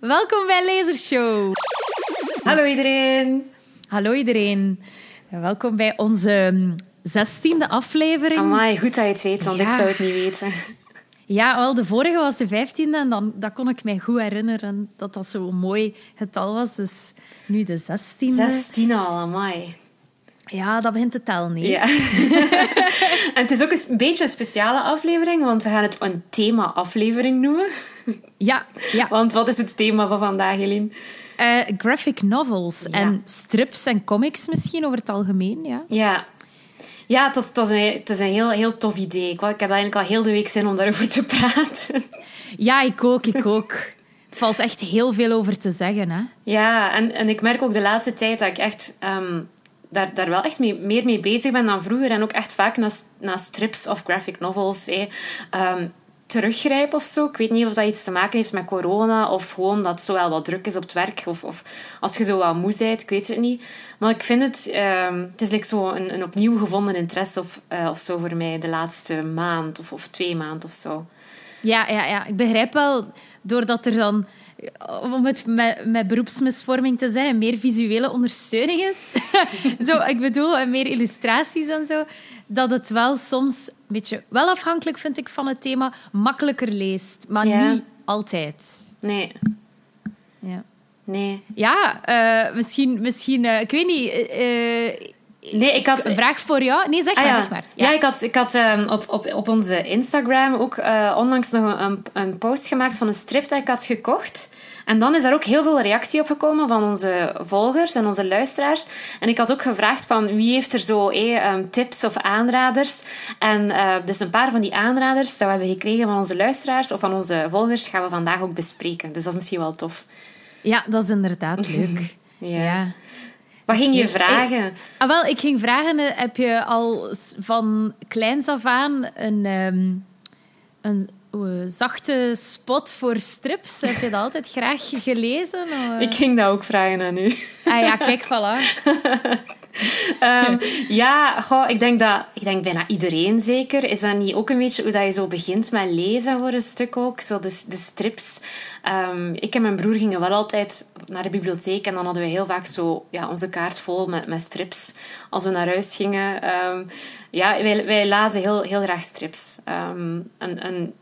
Welkom bij Lasershow. Hallo iedereen. Hallo iedereen. Welkom bij onze mm, zestiende aflevering. Amai, goed dat je het weet, want Ja. ik zou het niet weten. Ja, wel, de vorige was de vijftiende en dan, dat kon ik mij goed herinneren dat dat zo'n mooi getal was. Dus nu de zestiende. 16 al, amai. Ja, dat begint te tellen niet. Ja. en het is ook een beetje een speciale aflevering, want we gaan het een thema-aflevering noemen. Ja, ja. Want wat is het thema van vandaag, Eline? Eh, graphic novels Ja. en strips en comics misschien over het algemeen, ja. Ja. Ja, het, was, het, was een, het is een heel, heel tof idee. Ik heb eigenlijk al heel de week zin om daarover te praten. Ja, ik ook, ik ook. Het valt echt heel veel over te zeggen, hè. Ja, en, en ik merk ook de laatste tijd dat ik echt ehm, daar, daar wel echt mee, meer mee bezig ben dan vroeger. En ook echt vaak naar, naar strips of graphic novels eh, teruggrijp of zo. Ik weet niet of dat iets te maken heeft met corona of gewoon dat het zo wel wat druk is op het werk. Of, of als je zo wat moe bent, ik weet het niet. Maar ik vind het, ehm, het is like zo een, een opnieuw gevonden interesse of, eh, of zo voor mij de laatste maand of, of twee maanden of zo. Ja, ja, ja, ik begrijp wel, doordat er dan, om het met, met beroepsmisvorming te zeggen, meer visuele ondersteuning is. zo, ik bedoel, en meer illustraties en zo. Dat het wel soms, een beetje, wel afhankelijk vind ik van het thema, makkelijker leest. Maar Ja. niet altijd. Nee, Ja, nee. ja eh, misschien, misschien eh, ik weet niet... eh, Nee, ik had... een vraag voor jou? Nee, zeg Ah, maar, ja. zeg maar. Ja, ik had, ik had ehm, op, op, op onze Instagram ook eh, onlangs nog een, een post gemaakt van een strip dat ik had gekocht. En dan is daar ook heel veel reactie op gekomen van onze volgers en onze luisteraars. En ik had ook gevraagd van wie heeft er zo eh, ehm, tips of aanraders. En eh, dus een paar van die aanraders dat we hebben gekregen van onze luisteraars of van onze volgers gaan we vandaag ook bespreken. Dus dat is misschien wel tof. Ja, dat is inderdaad leuk. Ja. ja. Wat ging je vragen? Ah, wel, ik ging vragen, eh, heb je al van kleins af aan een, ehm, een zachte spot voor strips? Heb je dat altijd graag gelezen? Of? Ik ging dat ook vragen aan u. Ah ja, kijk, voilà. Ehm, ja, ik, denk dat, ik denk bijna iedereen zeker. Is dat niet ook een beetje hoe dat je zo begint met lezen voor een stuk ook? Zo de, strips. Ehm, ik en mijn broer gingen wel altijd naar de bibliotheek en dan hadden we heel vaak zo ja, onze kaart vol met, met strips als we naar huis gingen. Ehm, ja, wij, wij lazen heel, heel graag strips. En,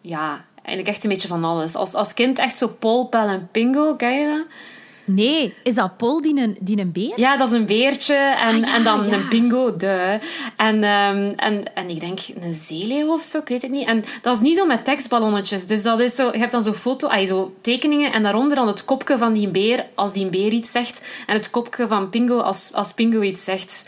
ja, eigenlijk echt een beetje van alles. Als, als kind echt zo Paul, Pel en Pingo, ken je dat? Nee, is dat Paul die een, die een beer? Ja, dat is een beertje en, Ah, ja, en dan ja. een bingo, de. En, ehm, en, en ik denk een zeeleeuw of zo, ik weet het niet. En dat is niet zo met tekstballonnetjes. Dus dat is zo, je hebt dan zo foto, ah, zo tekeningen en daaronder dan het kopje van die beer als die beer iets zegt. En het kopje van Pingo als, als Pingo iets zegt.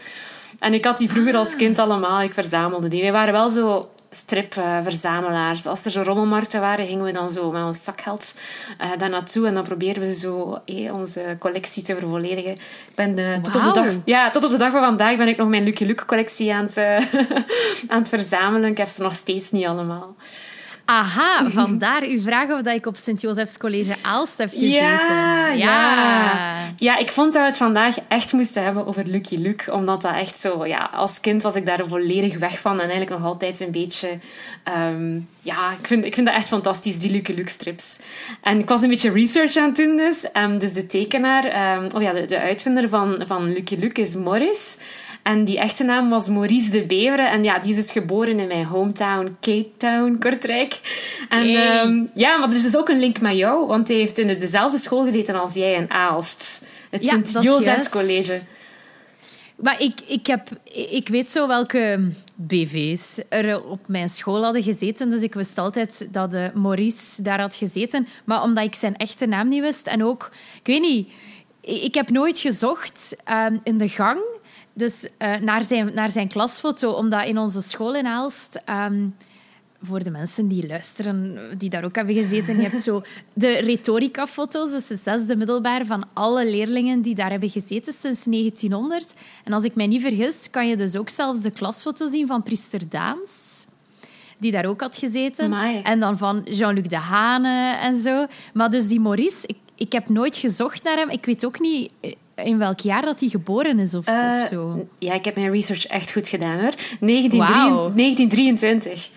En ik had die vroeger als kind allemaal, ik verzamelde die. Wij waren wel zo stripverzamelaars. Als er zo rommelmarkten waren, gingen we dan zo met ons zakgeld eh daar naartoe en dan probeerden we zo eh, onze collectie te vervolledigen. Ik ben eh, tot, op de dag, ja, tot op de dag van vandaag ben ik nog mijn Lucky Luke collectie aan het, aan het verzamelen. Ik heb ze nog steeds niet allemaal. Aha, vandaar uw vraag of dat ik op Sint-Josefs College Aalst heb gezeten. Ja, ja. Ja, ik vond dat we het vandaag echt moesten hebben over Lucky Luke. Omdat dat echt zo... Ja, als kind was ik daar volledig weg van. En eigenlijk nog altijd een beetje... ehm, ja, ik vind, ik vind dat echt fantastisch, die Lucky Luke strips. En ik was een beetje research aan het doen dus. En dus de tekenaar... ehm, oh ja, de, de uitvinder van, van Lucky Luke is Morris. En die echte naam was Maurice de Beveren. En ja, die is dus geboren in mijn hometown, Cape Town, Kortrijk. En Hey. ehm, ja, maar er is dus ook een link met jou, want hij heeft in de- dezelfde school gezeten als jij in Aalst. Het Ja, juist. College. Maar ik, ik, heb, ik weet zo welke BV's er op mijn school hadden gezeten. Dus ik wist altijd dat eh, Maurice daar had gezeten. Maar omdat ik zijn echte naam niet wist. En ook, ik weet niet, ik ik heb nooit gezocht ehm, in de gang. Dus eh, naar, zijn, naar zijn klasfoto. Omdat in onze school in Aalst... ehm, voor de mensen die luisteren, die daar ook hebben gezeten, je hebt zo de retorica-foto's, dus de zesde middelbaar van alle leerlingen die daar hebben gezeten sinds 1900. En als ik mij niet vergis, kan je dus ook zelfs de klasfoto zien van Priester Daans, die daar ook had gezeten. Amai. En dan van Jean-Luc de Hane en zo. Maar dus die Maurice, ik, ik heb nooit gezocht naar hem. Ik weet ook niet in welk jaar dat hij geboren is of, Eh, of zo. Ja, ik heb mijn research echt goed gedaan hoor. 1923. Wauw. 1923.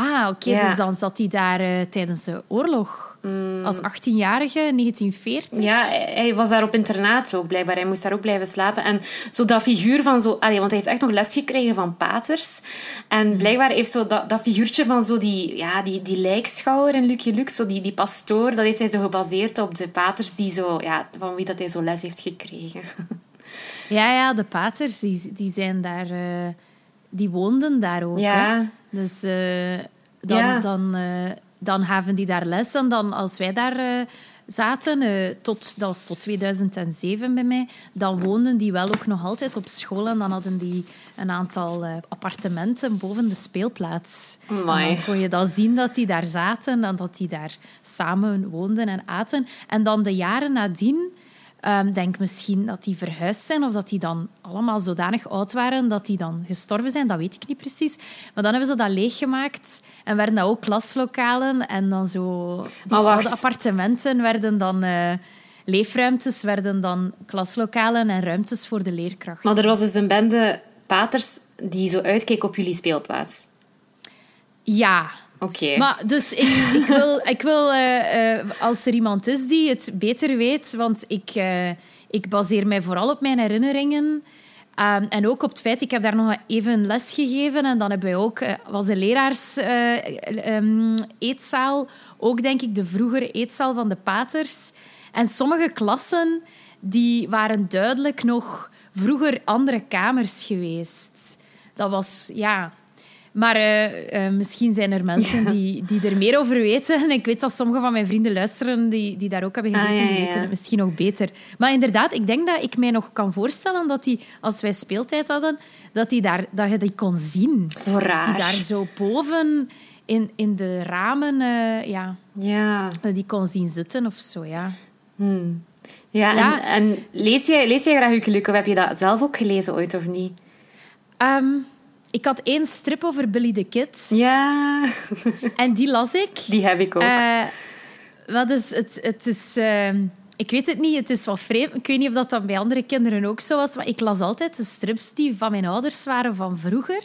Ah, oké. Ja. Dus dan zat hij daar eh, tijdens de oorlog. Als 18-jarige, 1940. Ja, hij was daar op internaat ook, blijkbaar. Hij moest daar ook blijven slapen. En zo dat figuur van zo... Allee, want hij heeft echt nog les gekregen van paters. En blijkbaar heeft zo dat, dat figuurtje van zo die, ja, die, die lijkschouwer in Lucky Luke, zo die, die pastoor, dat heeft hij zo gebaseerd op de paters die zo... Ja, van wie dat hij zo les heeft gekregen. Ja, ja, de paters, die, die zijn daar... eh, die woonden daar ook. Ja. hè. Dus eh, dan, Ja. dan, eh, dan gaven die daar les. En dan, als wij daar eh, zaten, tot, dat was tot 2007 bij mij, dan woonden die wel ook nog altijd op school. En dan hadden die een aantal appartementen boven de speelplaats. Amai. En dan kon je dan zien dat die daar zaten en dat die daar samen woonden en aten. En dan de jaren nadien... Ehm, denk misschien dat die verhuisd zijn of dat die dan allemaal zodanig oud waren dat die dan gestorven zijn. Dat weet ik niet precies. Maar dan hebben ze dat leeggemaakt en werden dat ook klaslokalen. En dan zo... Die oude appartementen werden dan... eh, leefruimtes werden dan klaslokalen en ruimtes voor de leerkracht. Maar er was dus een bende paters die zo uitkeek op jullie speelplaats. Ja, Oké. Maar dus ik, wil, ik wil eh, eh, als er iemand is die het beter weet, want ik, eh, ik baseer mij vooral op mijn herinneringen. En ook op het feit, ik heb daar nog even les gegeven en dan hebben wij ook, was de leraars eh, ehm, eetzaal, ook denk ik de vroegere eetzaal van de paters. En sommige klassen, die waren duidelijk nog vroeger andere kamers geweest. Dat was, ja... Maar eh, eh, misschien zijn er mensen die, die er meer over weten. En ik weet dat sommige van mijn vrienden luisteren die, die daar ook hebben gezeten. Ah, ja, Die weten het misschien nog beter. Maar inderdaad, ik denk dat ik mij nog kan voorstellen dat die, als wij speeltijd hadden, dat, die daar, dat je die kon zien. Zo raar. Die daar zo boven in, in de ramen, eh, ja, Ja. die kon zien zitten of zo, ja. Ja, Ja. En, en lees, jij, lees jij graag Luke? Of heb je dat zelf ook gelezen ooit, of niet? Ehm, ik had één strip over Billy the Kid. Ja, En die las ik. die heb ik ook. Eh, wat is het? Het is. ehm, ik weet het niet, het is wat vreemd. Ik weet niet of dat dan bij andere kinderen ook zo was, maar ik las altijd de strips die van mijn ouders waren van vroeger.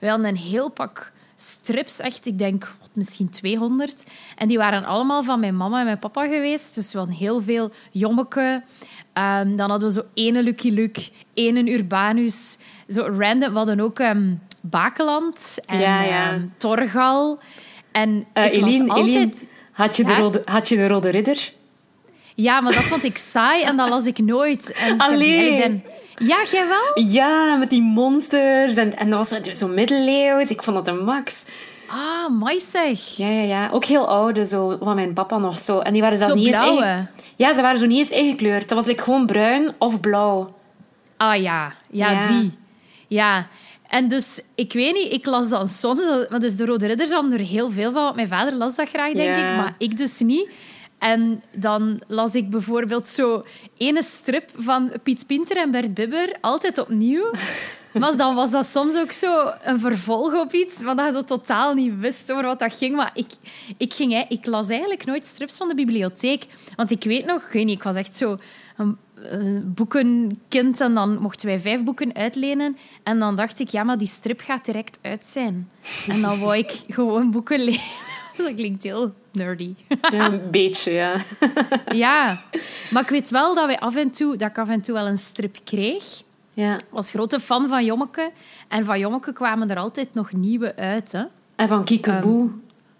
We hadden een heel pak strips, echt, ik denk wat, misschien 200. En die waren allemaal van mijn mama en mijn papa geweest. Dus we hadden heel veel Jommeke. Ehm, dan hadden we zo ene Lucky Luke, ene Urbanus. Zo random. We hadden ook ehm, Bakeland en Ja, ja. ehm, Torgal. En las Eline, altijd... Eline, had je, de Ja? rode, had je de Rode Ridder? Ja, maar dat vond ik saai en dat las ik nooit. En Allee. Ja, jij wel? Ja, met die monsters. En, en dat was zo middeleeuws. Ik vond dat een max. Ah, mooi zeg. Ja, ja, ja. Ook heel oude, zo, van mijn papa nog zo. En die waren zelfs Zo niet eens blauwe? eigen... Ja, ze waren zo niet eens ingekleurd. Dat was like, gewoon bruin of blauw. Ah ja, ja, Ja. die. Ja. En dus, ik weet niet, ik las dan soms... Maar dus de Rode Ridders hadden er heel veel van. want Mijn vader las dat graag, denk ik. Maar ik dus niet. En dan las ik bijvoorbeeld zo ene strip van Piet Pinter en Bert Bibber, altijd opnieuw. Maar dan was dat soms ook zo een vervolg op iets, maar dat je zo totaal niet wist over wat dat ging. Maar ik, ik, ging, ik las eigenlijk nooit strips van de bibliotheek. Want ik weet nog, ik weet niet, ik was echt zo een, een boekenkind en dan mochten wij vijf boeken uitlenen. En dan dacht ik, ja, maar die strip gaat direct uit zijn. En dan wou ik gewoon boeken lenen. Dat klinkt heel nerdy. Ja, een beetje, ja. Ja, maar ik weet wel dat, wij af en toe, dat ik af en toe wel een strip kreeg. ja. Ik was grote fan van Jommeke. En van Jommeke kwamen er altijd nog nieuwe uit. Hè. En van Kiekeboe.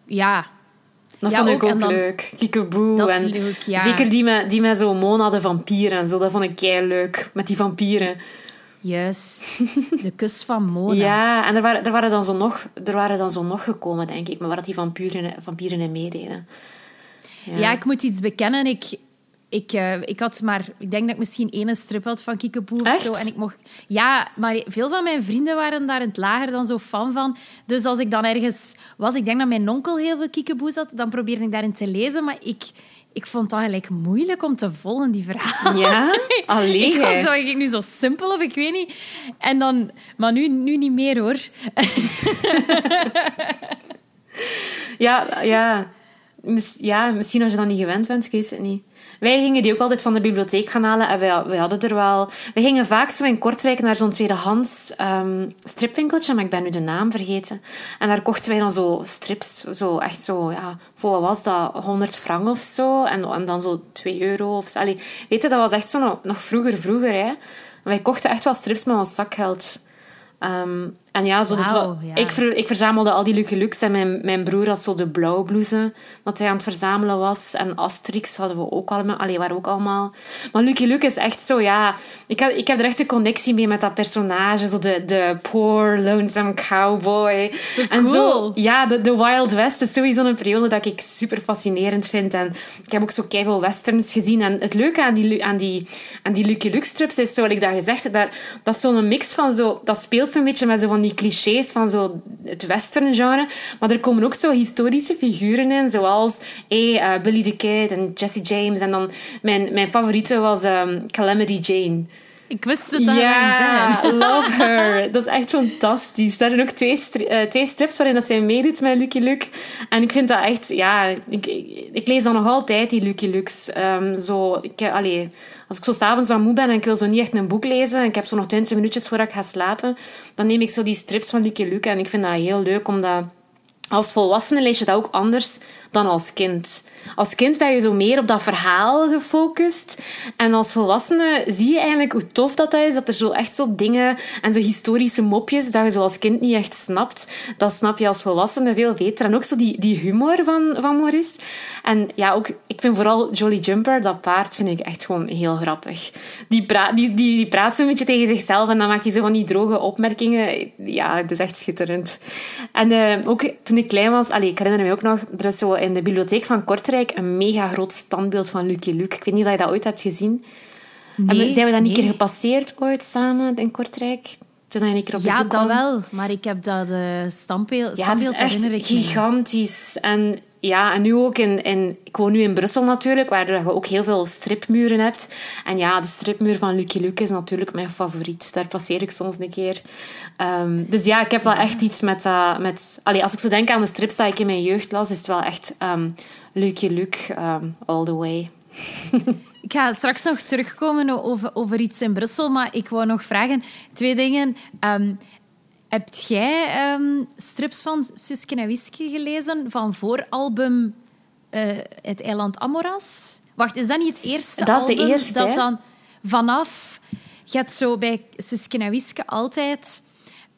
Ja, dat ja, vond ik ook, ook en dan- leuk. Kiekeboe. Dat is en leuk, ja. Zeker die met, die met zo'n monade vampieren en zo. Dat vond ik kei leuk. Met die vampieren. juist. De kus van Mona. Ja, en er waren, er, waren dan zo nog, er waren dan zo nog gekomen, denk ik. Maar waar die vampieren, vampieren in meededen. Ja, ik moet iets bekennen. Ik, ik, eh, ik had maar... Ik denk dat ik misschien één strip had van Kiekeboe of zo. En ik mocht... Ja, maar veel van mijn vrienden waren daar in het lager dan zo fan van. Dus als ik dan ergens was... Ik denk dat mijn onkel heel veel Kiekeboe had. Dan probeerde ik daarin te lezen. Maar ik, ik vond dat gelijk moeilijk om te volgen, die verhalen. Ja? Alleen Ik was zo, ik nu zo simpel of ik weet niet. En dan, maar nu, nu niet meer hoor. Ja, ja. ja, misschien als je dan niet gewend bent, ik weet het niet. Wij gingen die ook altijd van de bibliotheek gaan halen. En wij, wij hadden er wel... We gingen vaak zo in Kortrijk naar zo'n tweedehands um, stripwinkeltje. Maar ik ben nu de naam vergeten. En daar kochten wij dan zo strips. Zo echt zo, ja... Voor wat was dat? 100 frank of zo. En, en dan zo 2 euro of zo. Weet je, dat was echt zo nog, vroeger, vroeger, hè. Wij kochten echt wel strips met ons zakgeld. Um, en ja, zo dus wat, Ik, ver, ik verzamelde al die Lucky Lux en mijn, mijn broer had zo de blauwblouse dat hij aan het verzamelen was. En Asterix hadden we ook allemaal. Allee, waren ook allemaal. Maar Lucky Luke is echt zo, ja... Ik, had, ik heb er echt een connectie mee met dat personage. Zo de, de poor, lonesome cowboy. En zo, ja, de, de Wild West is sowieso een periode dat ik super fascinerend vind. En ik heb ook zo keiveel westerns gezien. En het leuke aan die, aan die, aan die Lucky Luke strips is, zoals ik dat gezegd heb, dat, dat is zo'n mix van zo... Dat speelt zo'n beetje met zo van die clichés van zo het western genre. Maar er komen ook zo historische figuren in, zoals hey, uh, Billy the Kid en Jesse James. En dan mijn, mijn favoriete was um, Calamity Jane. Ik wist het al Ja, love her. Dat is echt fantastisch. Daar zijn ook twee, uh, twee strips waarin dat zij meedoet met Lucky Luke. En ik vind dat echt, ja, ik, ik lees dan nog altijd die Lucky Lukes. Um, zo, ik, allee, als ik zo s'avonds wat moe ben en ik wil zo niet echt een boek lezen, en ik heb zo nog 20 minuutjes voordat ik ga slapen, dan neem ik zo die strips van Lucky Luke. En ik vind dat heel leuk, omdat als volwassene lees je dat ook anders dan als kind. Als kind ben je zo meer op dat verhaal gefocust. En als volwassene zie je eigenlijk hoe tof dat, dat is. Dat er zo echt zo dingen en zo historische mopjes dat je zo als kind niet echt snapt. Dat snap je als volwassene veel beter. En ook zo die, die humor van, van Maurice. En ja, ook, ik vind vooral Jolly Jumper, dat paard, vind ik echt gewoon heel grappig. Die, praat, die, die, die praat zo'n beetje tegen zichzelf en dan maakt hij zo van die droge opmerkingen. Ja, het is echt schitterend. En uh, ook toen ik klein was, allee, ik herinner me ook nog, er is zo in de bibliotheek van Kortrijk een mega groot standbeeld van Lucky Luke. Ik weet niet of je dat ooit hebt gezien. Nee, zijn we dat niet keer gepasseerd ooit samen in Kortrijk? Toen je een keer op ja, dat kwam? wel. Maar ik heb dat uh, standbeeld, ja, standbeeld het is echt gigantisch. En ja, en nu ook in. Ik woon nu in Brussel natuurlijk, waar je ook heel veel stripmuren hebt. En ja, de stripmuur van Lucky Luke is natuurlijk mijn favoriet. Daar passeer ik soms een keer. Um, dus ja, ik heb wel echt iets met... Uh, met als ik zo denk aan de strips die ik in mijn jeugd las, is het wel echt um, Lucky Luke um, all the way. Ik ga straks nog terugkomen over, over iets in Brussel, maar ik wou nog vragen twee dingen. Heb jij um, strips van Suske en Wiske gelezen van vooralbum uh, Het Eiland Amoras? Wacht, is dat niet het eerste dat album? is de eerste, dat dan vanaf... Je hebt zo bij Suske en Wiske altijd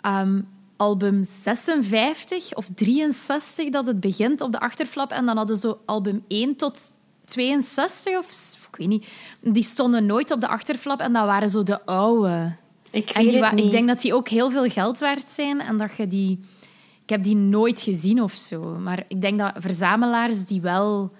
um, album 56 of 63 dat het begint op de achterflap. En dan hadden ze album 1 tot 62 of ik weet niet. Die stonden nooit op de achterflap en dat waren zo de oude. Ik, en die ik denk dat die ook heel veel geld waard zijn en dat je die... Ik heb die nooit gezien of zo. Maar ik denk dat verzamelaars die wel...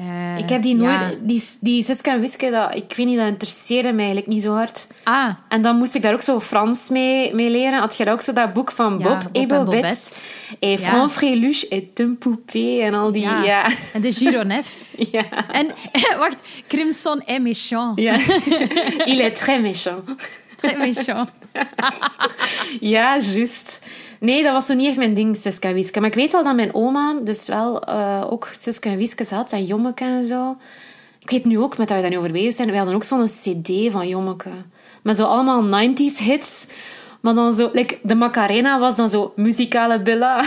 Uh, ik heb die nooit... Ja. Die, die en Wiske, dat, ik weet niet, dat interesseerde mij eigenlijk niet zo hard. Ah. En dan moest ik daar ook zo Frans mee, mee leren. Had je ook zo dat boek van Bob, Ja, Bob et. Bobette. Et Ja. Fran Fréluche et un poupée. En al die... Ja. ja. En de Gironef. ja. en wacht, Crimson est méchant. Il est très méchant. Méchant. Ja, juist. Nee, dat was zo niet echt mijn ding, Suske en Wiske. Maar ik weet wel dat mijn oma dus wel eh, ook Suske en Wiske had. En Jommeke en zo. Ik weet nu ook, met dat we daar nu over bezig zijn, we hadden ook zo'n cd van Jommeke. Met zo allemaal 90s hits. Maar dan zo... Like, de Macarena was dan zo muzikale Billa.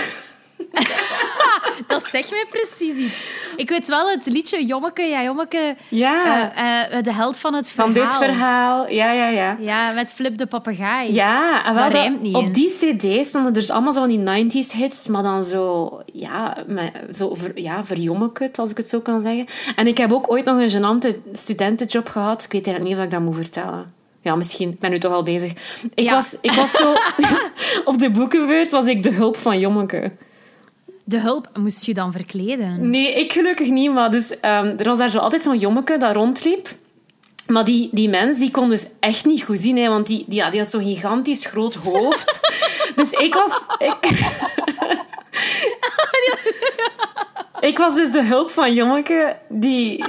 Dat zegt mij precies iets. Ik weet wel het liedje Jommeke, ja, Jommeke, Ja. eh, eh, de held van het verhaal. Van dit verhaal. Ja, ja, ja. Ja, met Flip de papegaai. Ja, en wel Dat rijmt niet op die cd stonden dus allemaal zo van die 90s hits, maar dan zo, ja, met, zo ver, ja, verjommekut, als ik het zo kan zeggen. En ik heb ook ooit nog een gênante studentenjob gehad. Ik weet eigenlijk niet of ik dat moet vertellen. Ja, misschien. Ik ben nu toch al bezig. Ik, Ja. was, ik was zo... op de boekenbeurs was ik de hulp van Jommeke. De hulp moest je dan verkleden. Nee, ik gelukkig niet. Maar dus, ehm, er was daar zo altijd zo'n jommeke dat rondliep. Maar die, die mens die kon dus echt niet goed zien, hè, want die, die, ja, die had zo'n gigantisch groot hoofd. dus ik was... Ik, ik was dus de hulp van Jommeke die,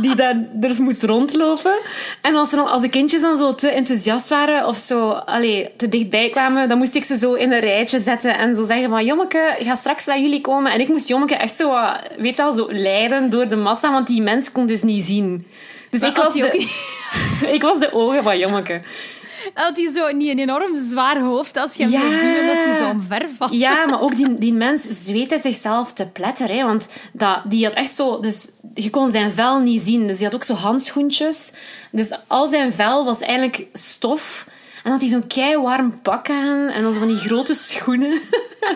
die daar dus moest rondlopen. En als, er dan, als de kindjes dan zo te enthousiast waren of zo allee, te dichtbij kwamen, dan moest ik ze zo in een rijtje zetten en zo zeggen van Jommeke, ga straks naar jullie komen. En ik moest Jommeke echt zo, wat, weet wel, zo leiden door de massa, want die mens kon dus niet zien. Dus ik was, de, ik was de ogen van Jommeke. Had hij zo niet een enorm zwaar hoofd als je hem ja. zou duwen dat hij zo omver valt. Ja, maar ook die, die mens zweette zichzelf te pletter. Hè, want dat, die had echt zo... Dus je kon zijn vel niet zien. Dus hij had ook zo handschoentjes. Dus al zijn vel was eigenlijk stof. En had hij zo'n kei warm pak aan. En dan zo van die grote schoenen.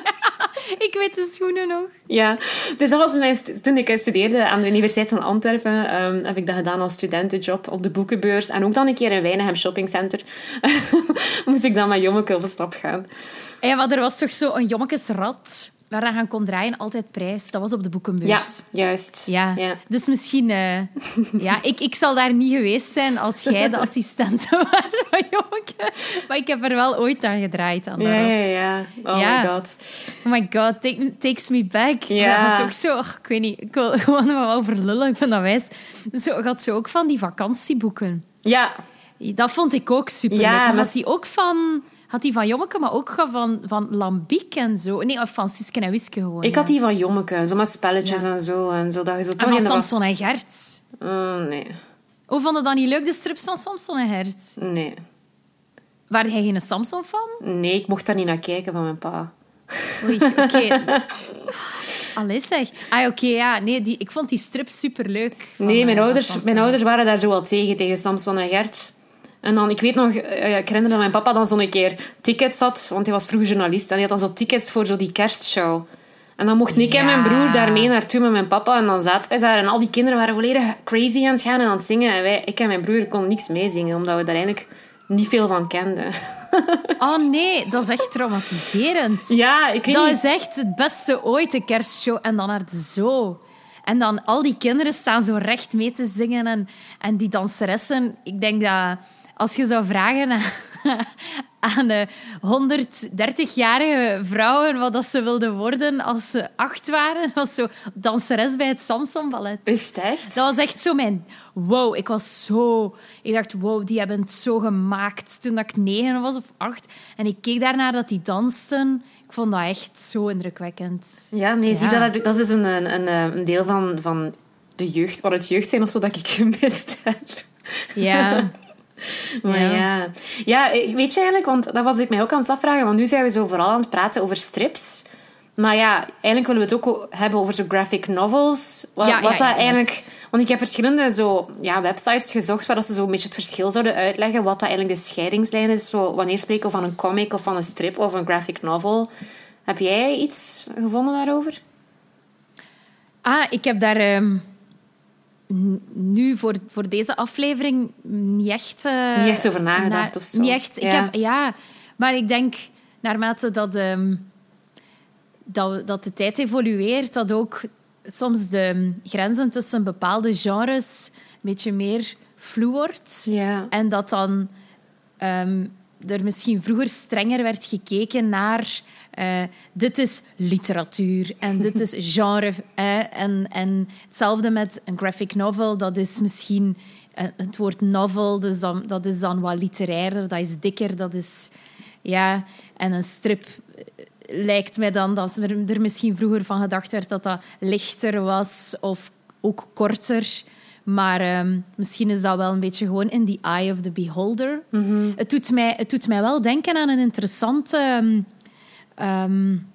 ik weet de schoenen nog. Ja, dus dat was mijn... Toen ik studeerde aan de Universiteit van Antwerpen, um, heb ik dat gedaan als studentenjob op de boekenbeurs. En ook dan een keer in Wijnegem Shoppingcenter moest ik dan met Jommeke op stap gaan. Ja, maar er was toch zo een Jommekesrad waar je aan kon draaien, altijd prijs. Dat was op de boekenbeurs. Ja, juist. Ja. ja. Dus misschien... Uh, ja, ik, ik zal daar niet geweest zijn als jij de assistent was van. Maar ik heb er wel ooit aan gedraaid. Aan ja, ja, ja. Oh my god. Oh my god, take, takes me back. Ja. Dat had ook zo... ik weet niet, ik wil gewoon wel verlullen. Ik vind dat wijs. Zo had ze ook van die vakantieboeken. Ja. Dat vond ik ook super ja, Maar, maar... die ook van had die van Jommeke, maar ook van, van Lambiek en zo. Nee, of van Suske en Wiske gewoon. Ik had die van Jommeke, zo met spelletjes en zo. En zo dat je zo toch van Samson en Gert? Mm, nee. Hoe vond je dan niet leuk, de strips van Samson en Gert? Nee. Waar jij geen Samson van? Nee, ik mocht daar niet naar kijken van mijn pa. Oei, oké. Okay. Allee zeg. Ah, oké, ja. Nee, die, ik vond die strip superleuk. Nee, mijn, eh, ouders, mijn ouders waren daar zo al tegen, tegen Samson en Gert. En dan, ik weet nog, eh, ik herinner dat mijn papa dan zo'n keer tickets had, want hij was vroeger journalist, en hij had dan zo tickets voor zo die kerstshow. En dan mocht ik en mijn broer daarmee naartoe met mijn papa. En dan zaten wij daar en al die kinderen waren volledig crazy aan het gaan en aan het zingen. En wij, ik en mijn broer konden niks meezingen, omdat we daar eigenlijk niet veel van kenden. Oh nee, dat is echt traumatiserend. Ja, ik weet dat niet. is echt het beste ooit, de kerstshow. En dan naar de zo. En dan al die kinderen staan zo recht mee te zingen. En, en die danseressen, ik denk dat als je zou vragen aan de 130-jarige vrouwen wat dat ze wilden worden als ze acht waren, was zo danseres bij het Samson Ballet. Is het echt? Dat was echt zo mijn... Wow, ik was zo... Ik dacht, wow, die hebben het zo gemaakt toen ik negen was of acht. En ik keek daarnaar dat die dansten. Ik vond dat echt zo indrukwekkend. Ja, nee, zie, dat, dat is dus een, een, een deel van, van de jeugd, wat het jeugd zijn of zo, dat ik gemist heb. Ja. Maar ja. ja. weet je eigenlijk, want dat was ik mij ook aan het afvragen, want nu zijn we zo vooral aan het praten over strips. Maar ja, eigenlijk willen we het ook hebben over zo graphic novels. Wat, ja, wat dat eigenlijk... Want ik heb verschillende zo, ja, websites gezocht waar ze zo een beetje het verschil zouden uitleggen. Wat dat eigenlijk de scheidingslijn is. Zo, wanneer spreken we van een comic of van een strip of een graphic novel. Heb jij iets gevonden daarover? Ah, ik heb daar... Ehm, nu voor, voor deze aflevering niet echt... Uh, niet echt over nagedacht of zo. Niet echt. Ik ja. Heb, ja, maar ik denk naarmate dat, um, dat, dat de tijd evolueert, dat ook soms de grenzen tussen bepaalde genres een beetje meer vloe wordt. Ja. En dat dan um, er misschien vroeger strenger werd gekeken naar uh, dit is literatuur en dit is genre. en, en hetzelfde met een graphic novel, dat is misschien uh, het woord novel, dus dan, dat is dan wat literairder, dat is dikker, dat is... Ja, en een strip eh, lijkt mij dan dat er misschien vroeger van gedacht werd dat dat lichter was of ook korter. Maar um, misschien is dat wel een beetje gewoon in the eye of the beholder. Mm -hmm. het, doet mij, het doet mij wel denken aan een interessante um, um,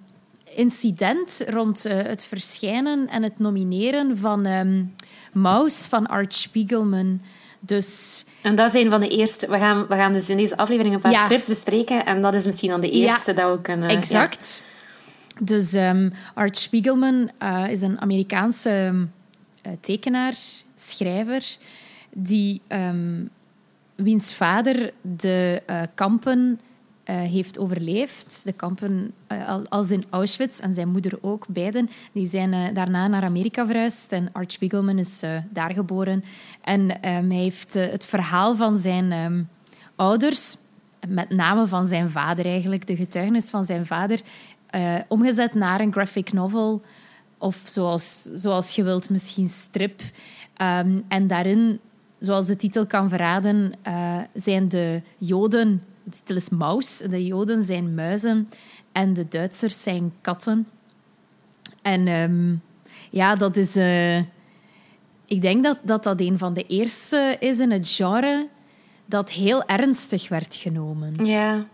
incident rond uh, het verschijnen en het nomineren van um, Maus van Art Spiegelman. Dus... En dat is een van de eerste... We gaan, we gaan dus in deze aflevering een paar ja. strips bespreken. En dat is misschien dan de eerste ja, dat we kunnen... Exact. Ja. Dus um, Art Spiegelman uh, is een Amerikaanse uh, tekenaar, schrijver, die um, wiens vader de uh, kampen heeft overleefd. De kampen uh, als in Auschwitz en zijn moeder ook, beiden. Die zijn uh, daarna naar Amerika verhuisd en Art Spiegelman is daar geboren. En um, hij heeft het verhaal van zijn um, ouders, met name van zijn vader eigenlijk, de getuigenis van zijn vader, omgezet naar een graphic novel of zoals, zoals je wilt, misschien strip. Ehm, en daarin, zoals de titel kan verraden, zijn de Joden... De titel is Maus. De Joden zijn muizen en de Duitsers zijn katten. En ehm, ja, dat is... Uh, ik denk dat, dat dat een van de eerste is in het genre dat heel ernstig werd genomen. Ja.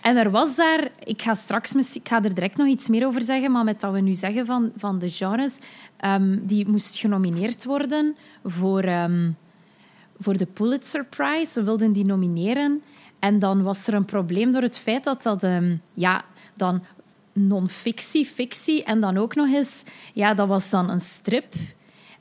En er was daar, ik ga straks ik ga er direct nog iets meer over zeggen, maar met dat we nu zeggen van, van de genres, um, die moest genomineerd worden voor, um, voor de Pulitzer Prize. Ze wilden die nomineren. En dan was er een probleem door het feit dat dat um, ja, dan non-fictie, fictie en dan ook nog eens, ja, dat was dan een strip.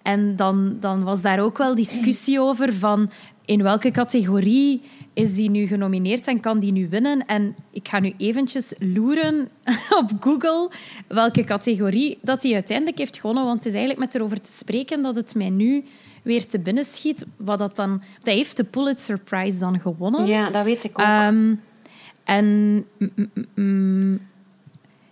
En dan, dan was daar ook wel discussie over van in welke categorie is die nu genomineerd en kan die nu winnen? En ik ga nu eventjes loeren op Google welke categorie dat hij uiteindelijk heeft gewonnen. Want het is eigenlijk met erover te spreken dat het mij nu weer te binnen schiet. Wat dat, dan, dat heeft de Pulitzer Prize dan gewonnen. Ja, dat weet ik ook. Um, en... Mm, mm,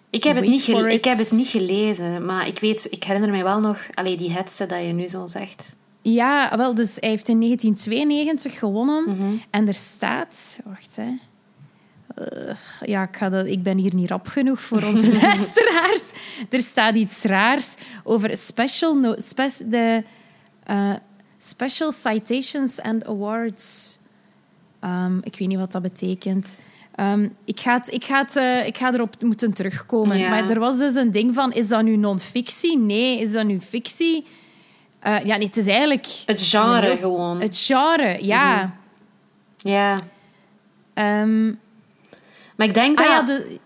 ik heb, het niet ik heb het niet gelezen, maar ik, weet, ik herinner mij wel nog allee, die hetze dat je nu zo zegt. Ja, wel, dus hij heeft in 1992 gewonnen. Mhm. En er staat... Wacht, hè. Uh, ja, ik, ga dat, ik ben hier niet rap genoeg voor onze luisteraars. Er staat iets raars over special, no, spe, de, uh, special citations and awards. Um, ik weet niet wat dat betekent. Um, ik, ga het, ik, ga het, uh, ik ga erop moeten terugkomen. Ja. Maar er was dus een ding van, is dat nu non-fictie? Nee. Is dat nu fictie? Uh, ja, nee, het is eigenlijk... Het genre gewoon. Het genre, ja. Mm Ja. Um, maar ik denk ah, dat... Ja, de,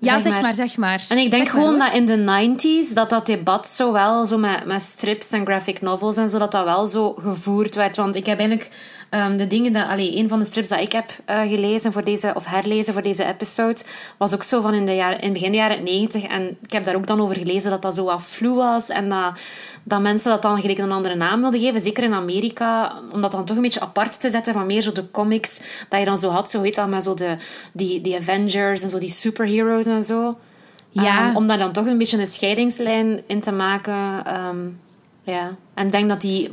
ja zeg, zeg maar. maar. zeg maar. En ik denk zeg gewoon maar, dat in de 90s, dat dat debat zo wel, zo met, met strips en graphic novels en zo, dat dat wel zo gevoerd werd. Want ik heb eigenlijk Um, de dingen dat, allee, een van de strips dat ik heb uh, gelezen voor deze, of herlezen voor deze episode, was ook zo van in, de jaren, in begin jaren 90. En ik heb daar ook dan over gelezen dat dat zo wat flu was. En dat, dat mensen dat dan gelijk een andere naam wilden geven. Zeker in Amerika. Om dat dan toch een beetje apart te zetten van meer zo de comics. Dat je dan zo had, zo weet wel, met zo de, die, die Avengers en zo die superheroes en zo. Ja. Um, om daar dan toch een beetje een scheidingslijn in te maken. Um, ja. En ik denk dat die...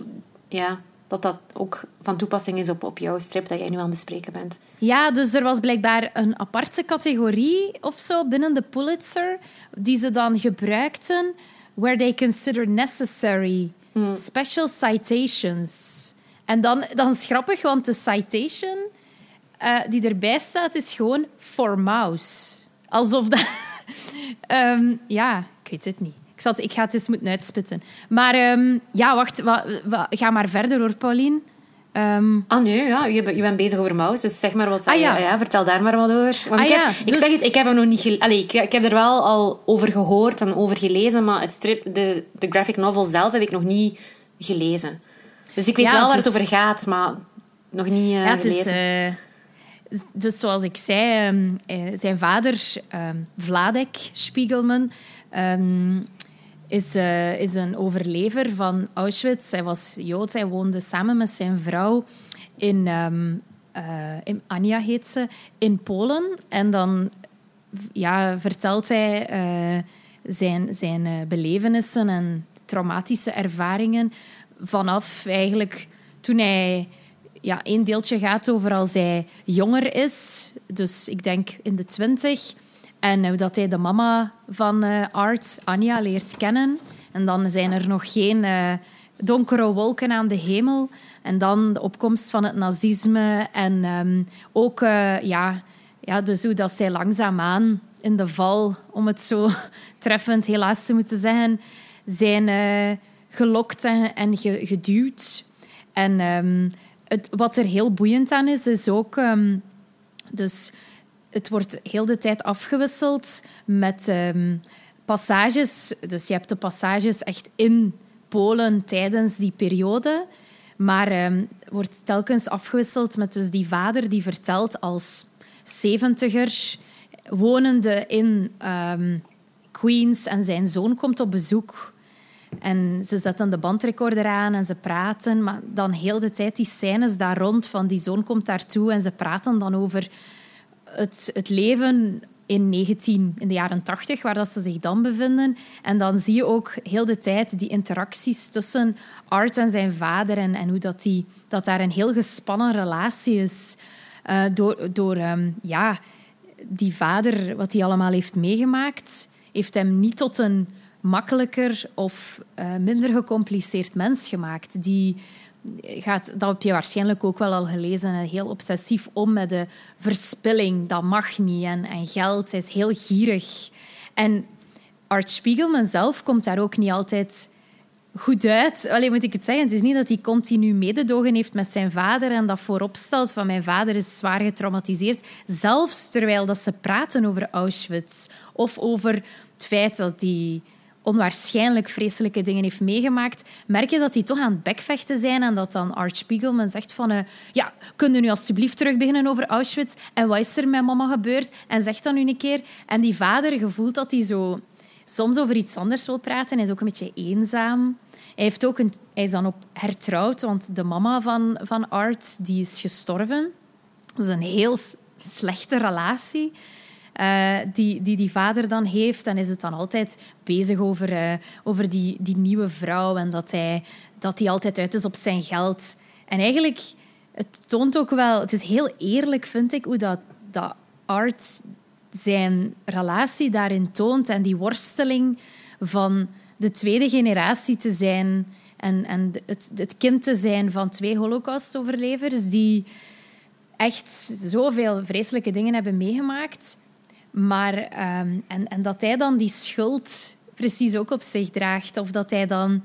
Ja, dat dat ook van toepassing is op, op jouw strip dat jij nu aan het bespreken bent. Ja, dus er was blijkbaar een aparte categorie of zo binnen de Pulitzer die ze dan gebruikten where they consider necessary hmm. special citations. En dan, dan is grappig, want de citation uh, die erbij staat is gewoon for mouse. Alsof dat... um, ja, ik weet het niet. Ik, zat, ik ga het eens moeten uitspitten. Maar um, ja, wacht. Wa, wa, ga maar verder hoor, Pauline. Um... Ah nee, ja, je, bent, je bent bezig over mouse, dus zeg maar wat. Ah, ja. ja. vertel daar maar wat over. Want ah, ik, heb, ja, ik dus... zeg het, ik heb er nog niet gele... Allee, ik, ik, heb er wel al over gehoord en over gelezen, maar het strip, de, de graphic novel zelf heb ik nog niet gelezen. Dus ik weet ja, wel waar het, het over gaat, maar nog niet uh, het gelezen. Is, uh, dus zoals ik zei, um, zijn vader, um, Vladek Spiegelman, um, is, uh, is een overlever van Auschwitz. Hij was Joods. Hij woonde samen met zijn vrouw in, um, in Anja heet ze, in Polen. En dan ja, vertelt hij uh, zijn, zijn belevenissen en traumatische ervaringen vanaf eigenlijk toen hij ja, één deeltje gaat over als hij jonger is. Dus ik denk in de twintig. En hoe dat hij de mama van uh, Art, Anja, leert kennen. En dan zijn er nog geen uh, donkere wolken aan de hemel. En dan de opkomst van het nazisme. En um, ook ja, ja, dus hoe dat zij langzaamaan in de val, om het zo treffend helaas te moeten zeggen, zijn gelokt en, geduwd. En um, het, wat er heel boeiend aan is, is ook... Um, dus het wordt heel de tijd afgewisseld met um, passages. Dus je hebt de passages echt in Polen tijdens die periode. Maar um, wordt telkens afgewisseld met dus die vader die vertelt als zeventiger, wonende in um, Queens en zijn zoon komt op bezoek. En ze zetten de bandrecorder aan en ze praten, maar dan heel de tijd die scènes daar rond van die zoon komt daartoe en ze praten dan over het, het leven in 19, in de jaren 80, waar dat ze zich dan bevinden. En dan zie je ook heel de tijd die interacties tussen Art en zijn vader en, en hoe dat, die, dat daar een heel gespannen relatie is. Uh, door door um, ja, die vader, wat hij allemaal heeft meegemaakt, heeft hem niet tot een makkelijker of uh, minder gecompliceerd mens gemaakt. Die gaat, dat heb je waarschijnlijk ook wel al gelezen, heel obsessief om met de verspilling. Dat mag niet. En, en geld, hij is heel gierig. En Art Spiegelman zelf komt daar ook niet altijd goed uit. Alleen moet ik het zeggen, het is niet dat hij continu mededogen heeft met zijn vader en dat voorop stelt van mijn vader is zwaar getraumatiseerd. Zelfs terwijl dat ze praten over Auschwitz of over het feit dat hij onwaarschijnlijk vreselijke dingen heeft meegemaakt, merk je dat die toch aan het bekvechten zijn en dat dan Art Spiegelman zegt van uh, ja, kunnen nu alsjeblieft terug beginnen over Auschwitz en wat is er met mama gebeurd en zeg dan nu een keer. En die vader gevoelt dat hij zo soms over iets anders wil praten. Hij is ook een beetje eenzaam. Hij, heeft ook een, hij is dan op hertrouwd, want de mama van, van Art die is gestorven. Dat is een heel slechte relatie. Uh, die, die die vader dan heeft. En is het dan altijd bezig over, uh, over die, die nieuwe vrouw en dat hij, dat hij altijd uit is op zijn geld. En eigenlijk, het toont ook wel... Het is heel eerlijk, vind ik, hoe dat, dat Art zijn relatie daarin toont en die worsteling van de tweede generatie te zijn en, en het, het kind te zijn van twee holocaustoverlevers die echt zoveel vreselijke dingen hebben meegemaakt. Maar, um, en, en dat hij dan die schuld precies ook op zich draagt. Of dat hij dan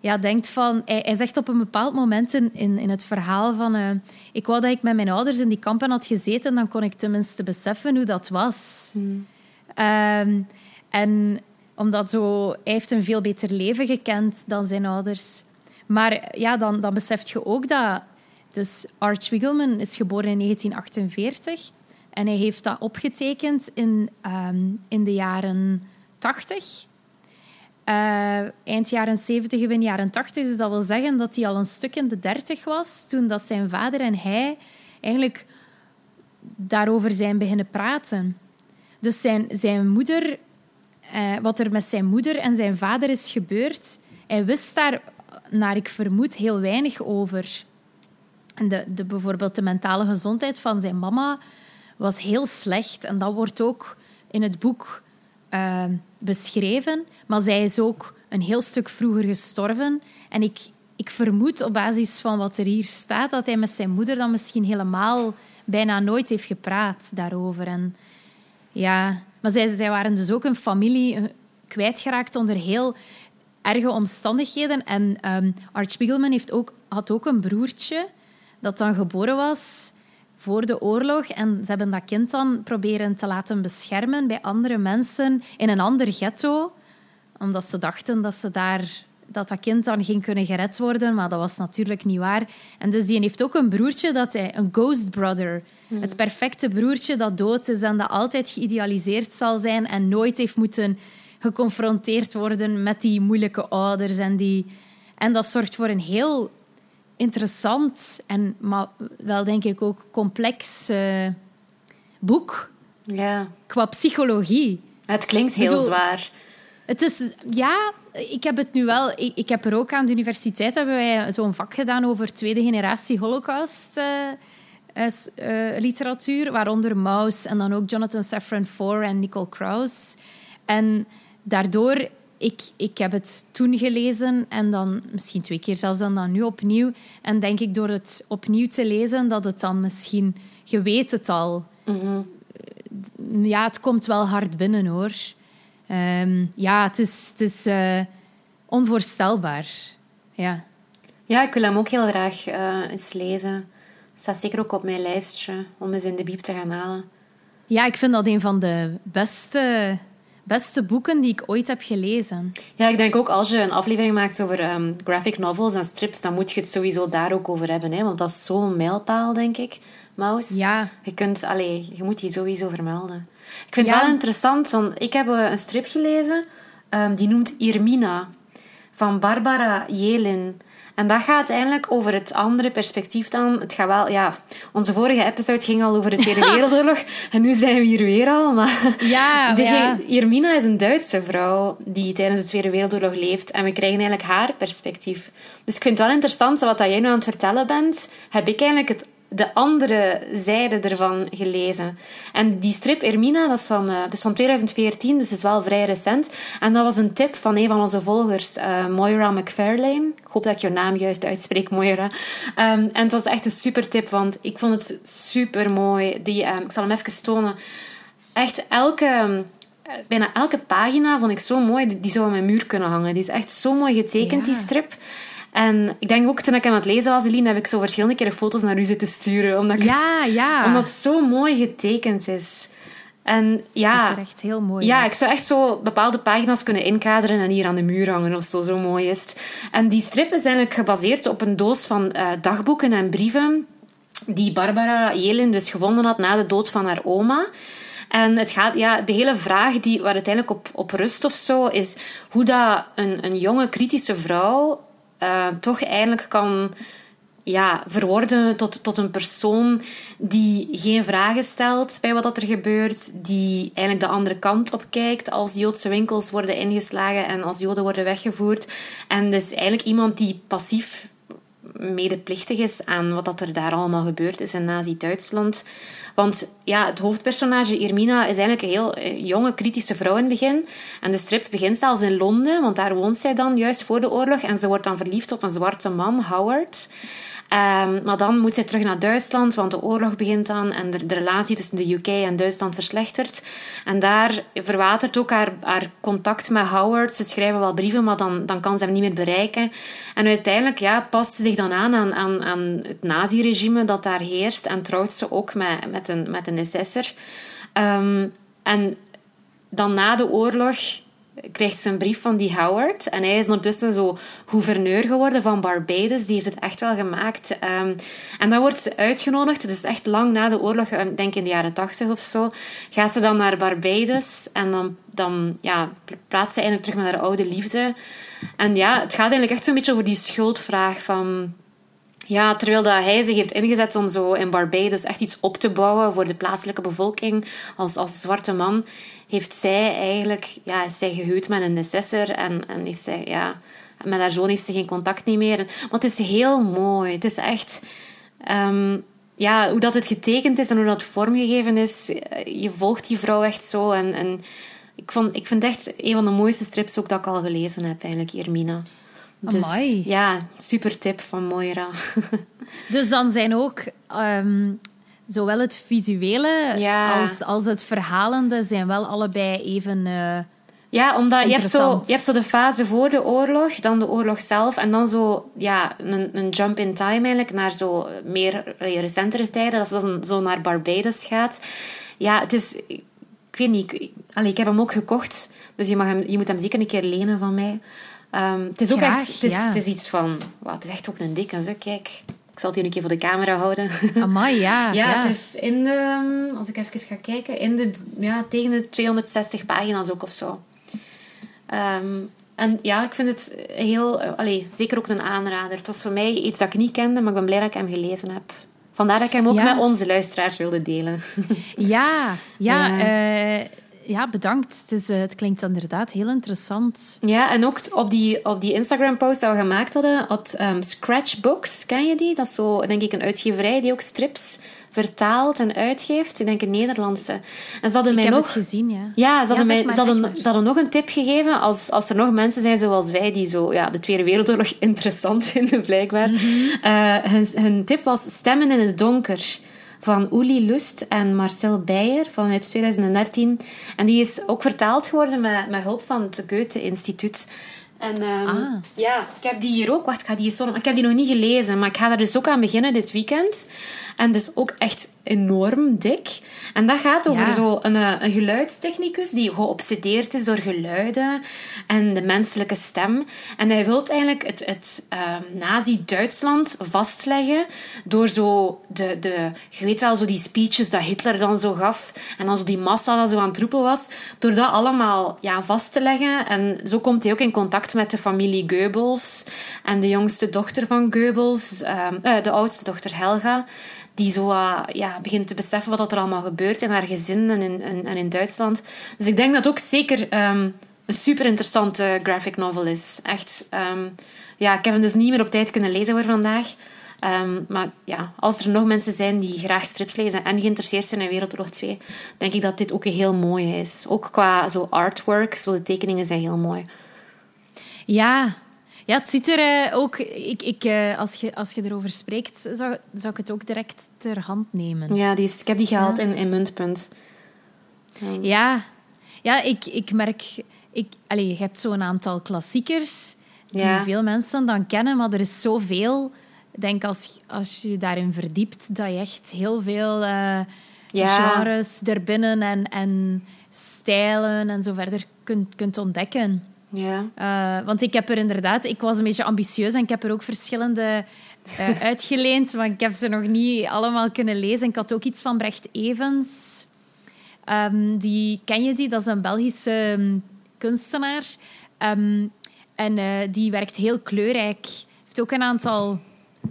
ja, denkt van... Hij, hij zegt op een bepaald moment in, in, in het verhaal van... Uh, ik wou dat ik met mijn ouders in die kampen had gezeten, dan kon ik tenminste beseffen hoe dat was. Hmm. Um, en omdat zo... Hij heeft een veel beter leven gekend dan zijn ouders. Maar ja, dan, dan besef je ook dat... Dus Art Wiggelman is geboren in 1948... En hij heeft dat opgetekend in, um, in de jaren 80. Uh, eh, eind jaren 70, begin jaren 80. Dus dat wil zeggen dat hij al een stuk in de 30 was toen dat zijn vader en hij eigenlijk daarover zijn beginnen praten. Dus zijn, zijn moeder, uh, wat er met zijn moeder en zijn vader is gebeurd, hij wist daar, naar ik vermoed, heel weinig over. En de, de, bijvoorbeeld de mentale gezondheid van zijn mama was heel slecht. En dat wordt ook in het boek uh, beschreven. Maar zij is ook een heel stuk vroeger gestorven. En ik, ik vermoed op basis van wat er hier staat dat hij met zijn moeder dan misschien helemaal bijna nooit heeft gepraat daarover. En ja, maar zij, zij waren dus ook een familie eh, kwijtgeraakt onder heel erge omstandigheden. En um, Art Spiegelman heeft ook, had ook een broertje dat dan geboren was voor de oorlog. En ze hebben dat kind dan proberen te laten beschermen bij andere mensen in een ander ghetto. Omdat ze dachten dat ze daar dat dat kind dan ging kunnen gered worden, maar dat was natuurlijk niet waar. En dus die heeft ook een broertje, dat hij, een ghost brother. Hmm. Het perfecte broertje dat dood is en dat altijd geïdealiseerd zal zijn en nooit heeft moeten geconfronteerd worden met die moeilijke ouders. En, die... en dat zorgt voor een heel interessant en maar wel denk ik ook complex uh, boek. Ja. Qua psychologie. Het klinkt heel zwaar. Het is, ja, ik heb het nu wel... Ik, ik, heb er ook aan de universiteit hebben wij zo'n vak gedaan over tweede generatie holocaust... Uh, uh, literatuur, waaronder Maus en dan ook Jonathan Safran Foer en Nicole Krauss. En daardoor ik, ik heb het toen gelezen en dan misschien twee keer zelfs dan, dan nu opnieuw. En denk ik door het opnieuw te lezen dat het dan misschien... Je weet het al. Mhm. Ja, het komt wel hard binnen, hoor. Ehm, ja, het is, het is uh, onvoorstelbaar. Ja. ja, ik wil hem ook heel graag uh, eens lezen. Het staat zeker ook op mijn lijstje om eens in de biep te gaan halen. Ja, ik vind dat een van de beste beste boeken die ik ooit heb gelezen. Ja, ik denk ook als je een aflevering maakt over um, graphic novels en strips, dan moet je het sowieso daar ook over hebben. Hè? Want dat is zo'n mijlpaal, denk ik, Maus. Ja. Je, kunt, allez, je moet die sowieso vermelden. Ik vind het wel interessant, want ik heb een strip gelezen, um, die noemt Irmina, van Barbara Jelin. En dat gaat eigenlijk over het andere perspectief dan. Het gaat wel, ja, onze vorige episode ging al over de Tweede Wereldoorlog. En nu zijn we hier weer al. Maar ja, de, ja. Irmina is een Duitse vrouw die tijdens de Tweede Wereldoorlog leeft. En we krijgen eigenlijk haar perspectief. Dus ik vind het wel interessant, wat jij nu aan het vertellen bent, heb ik eigenlijk het de andere zijde ervan gelezen. En die strip Ermina, dat is van, uh, dat is van 2014, dus is wel vrij recent. En dat was een tip van een van onze volgers, uh, Moira McFarlane. Ik hoop dat ik je naam juist uitspreek, Moira. Um, en het was echt een super tip, want ik vond het super mooi. Die, um, ik zal hem even tonen. Echt elke bijna elke pagina vond ik zo mooi. Die, die zou aan mijn muur kunnen hangen. Die is echt zo mooi getekend, Ja. die strip. En ik denk ook toen ik hem aan het lezen was, Eline, heb ik zo verschillende keren foto's naar u zitten sturen. Omdat, Ja, het, ja. omdat het zo mooi getekend is. En ja, ziet er echt heel mooi ja, uit. ik zou echt zo bepaalde pagina's kunnen inkaderen en hier aan de muur hangen of zo. Zo mooi is het. En die strip is eigenlijk gebaseerd op een doos van eh, dagboeken en brieven die Barbara Jelin dus gevonden had na de dood van haar oma. En het gaat, ja, de hele vraag die, waar uiteindelijk op, op rust of zo, is hoe dat een, een jonge, kritische vrouw eh, toch eigenlijk kan ja, verworden tot, tot een persoon die geen vragen stelt bij wat dat er gebeurt, die eigenlijk de andere kant op kijkt als Joodse winkels worden ingeslagen en als Joden worden weggevoerd. En dus eigenlijk iemand die passief medeplichtig is aan wat dat er daar allemaal gebeurd is in Nazi-Duitsland. Want ja, het hoofdpersonage Irmina is eigenlijk een heel eh, jonge, kritische vrouw in het begin. En de strip begint zelfs in Londen, want daar woont zij dan juist voor de oorlog. En ze wordt dan verliefd op een zwarte man, Howard. Ehm, maar dan moet zij terug naar Duitsland, want de oorlog begint dan en de, relatie tussen de UK en Duitsland verslechtert. En daar verwatert ook haar, haar contact met Howard. Ze schrijven wel brieven, maar dan, dan kan ze hem niet meer bereiken. En uiteindelijk ja, past ze zich dan aan aan, aan, aan het naziregime dat daar heerst en trouwt ze ook met, met, een, met een SS'er. Ehm, en dan na de oorlog krijgt ze een brief van die Howard. En hij is ondertussen zo gouverneur geworden van Barbados. Die heeft het echt wel gemaakt. Um, en dan wordt ze uitgenodigd. Dus echt lang na de oorlog, ik denk in de jaren tachtig of zo, gaat ze dan naar Barbados. En dan, dan ja, praat ze eigenlijk terug met haar oude liefde. En ja, het gaat eigenlijk echt zo'n beetje over die schuldvraag van... Ja, terwijl dat hij zich heeft ingezet om zo in Barbados echt iets op te bouwen voor de plaatselijke bevolking als, als zwarte man, heeft zij eigenlijk, ja, is zij gehuwd met een SS'er en, en heeft zij, ja, met haar zoon heeft ze geen contact meer. Maar het is heel mooi. Het is echt, um, ja, hoe dat het getekend is en hoe dat vormgegeven is. Je volgt die vrouw echt zo en, en ik, vond, ik vind echt een van de mooiste strips ook dat ik al gelezen heb, eigenlijk, Irmina. Dus ja, super tip van Moira. Dus dan zijn ook um, zowel het visuele Ja. als, als het verhalende zijn wel allebei even. uh, Ja, omdat je hebt, zo, je hebt zo de fase voor de oorlog, dan de oorlog zelf, en dan zo ja, een, een jump in time eigenlijk naar zo meer eh, recentere tijden, dat ze dan zo naar Barbados gaat. Ja, het is... Ik weet niet, ik, allee, ik heb hem ook gekocht, dus je, mag hem, je moet hem zeker een keer lenen van mij. Um, het is ook Graag, echt... Het is, ja. het is iets van... Wow, het is echt ook een dikke, zo, kijk. Ik zal het hier een keer voor de camera houden. Amai, ja. Ja, ja. het is in de... Als ik even ga kijken... In de, ja, tegen de 260 pagina's ook of zo. Um, en ja, ik vind het heel... Uh, allee, zeker ook een aanrader. Het was voor mij iets dat ik niet kende, maar ik ben blij dat ik hem gelezen heb. Vandaar dat ik hem ook Ja. met onze luisteraars wilde delen. Ja, ja, uh, ja bedankt. Het, is, uh, het klinkt inderdaad heel interessant. Ja, en ook op die, op die Instagram-post die we gemaakt hadden, had um, Scratchbooks, ken je die? Dat is zo, denk ik, een uitgeverij die ook strips vertaalt en uitgeeft. Ik denk een Nederlandse. En ze hadden mij ik heb nog... het gezien, ja. Ja, ze hadden, mij, maar, ze, hadden, ze hadden nog een tip gegeven als, als er nog mensen zijn zoals wij die zo, ja, de Tweede Wereldoorlog interessant vinden, blijkbaar. Mhm. Uh, hun, hun tip was Stemmen in het donker van Uli Lust en Marcel Beijer vanuit 2013. En die is ook vertaald geworden met, met hulp van het Goethe-instituut. En um, Ah. ja, ik heb die hier ook. Wacht, ik ga die tonen. Ik heb die nog niet gelezen, maar ik ga er dus ook aan beginnen dit weekend. En het is ook echt enorm dik. En dat gaat over Ja. zo een, eh, een geluidstechnicus die geobsedeerd is door geluiden en de menselijke stem. En hij wil eigenlijk het, het um, nazi-Duitsland vastleggen door zo de, de... Je weet wel, zo die speeches dat Hitler dan zo gaf. En dan zo die massa dat zo aan het roepen was. Door dat allemaal ja, vast te leggen. En zo komt hij ook in contact contact met de familie Goebbels en de jongste dochter van Goebbels, ehm, eh, de oudste dochter Helga, die zo ja, begint te beseffen wat er allemaal gebeurt in haar gezin en in, en, in Duitsland. Dus ik denk dat het ook zeker ehm, een super interessante graphic novel is. Echt, um, ja, ik heb hem dus niet meer op tijd kunnen lezen voor vandaag. Ehm, maar ja, als er nog mensen zijn die graag strips lezen en geïnteresseerd zijn in Wereldoorlog 2, denk ik dat dit ook een heel mooie is. Ook qua zo artwork, zo de tekeningen zijn heel mooi. Ja, ja, het ziet er uh, ook... Ik, ik, uh, als, je, als je erover spreekt, zou, zou ik het ook direct ter hand nemen. Ja, die is, ik heb die gehaald in, in Muntpunt. Ja, ja, ja ik, ik merk... Ik, allez, je hebt zo'n aantal klassiekers die veel mensen dan kennen, maar er is zoveel ik denk als, als je daarin verdiept, dat je echt heel veel uh, ja. genres erbinnen en, en stijlen en zo verder kunt, kunt ontdekken. Ja. Uh, want ik heb er inderdaad, ik was een beetje ambitieus en ik heb er ook verschillende uh, uitgeleend, maar ik heb ze nog niet allemaal kunnen lezen. Ik had ook iets van Brecht Evans. Um, die, ken je die? Dat is een Belgische um, kunstenaar. Um, en uh, die werkt heel kleurrijk. Heeft ook een aantal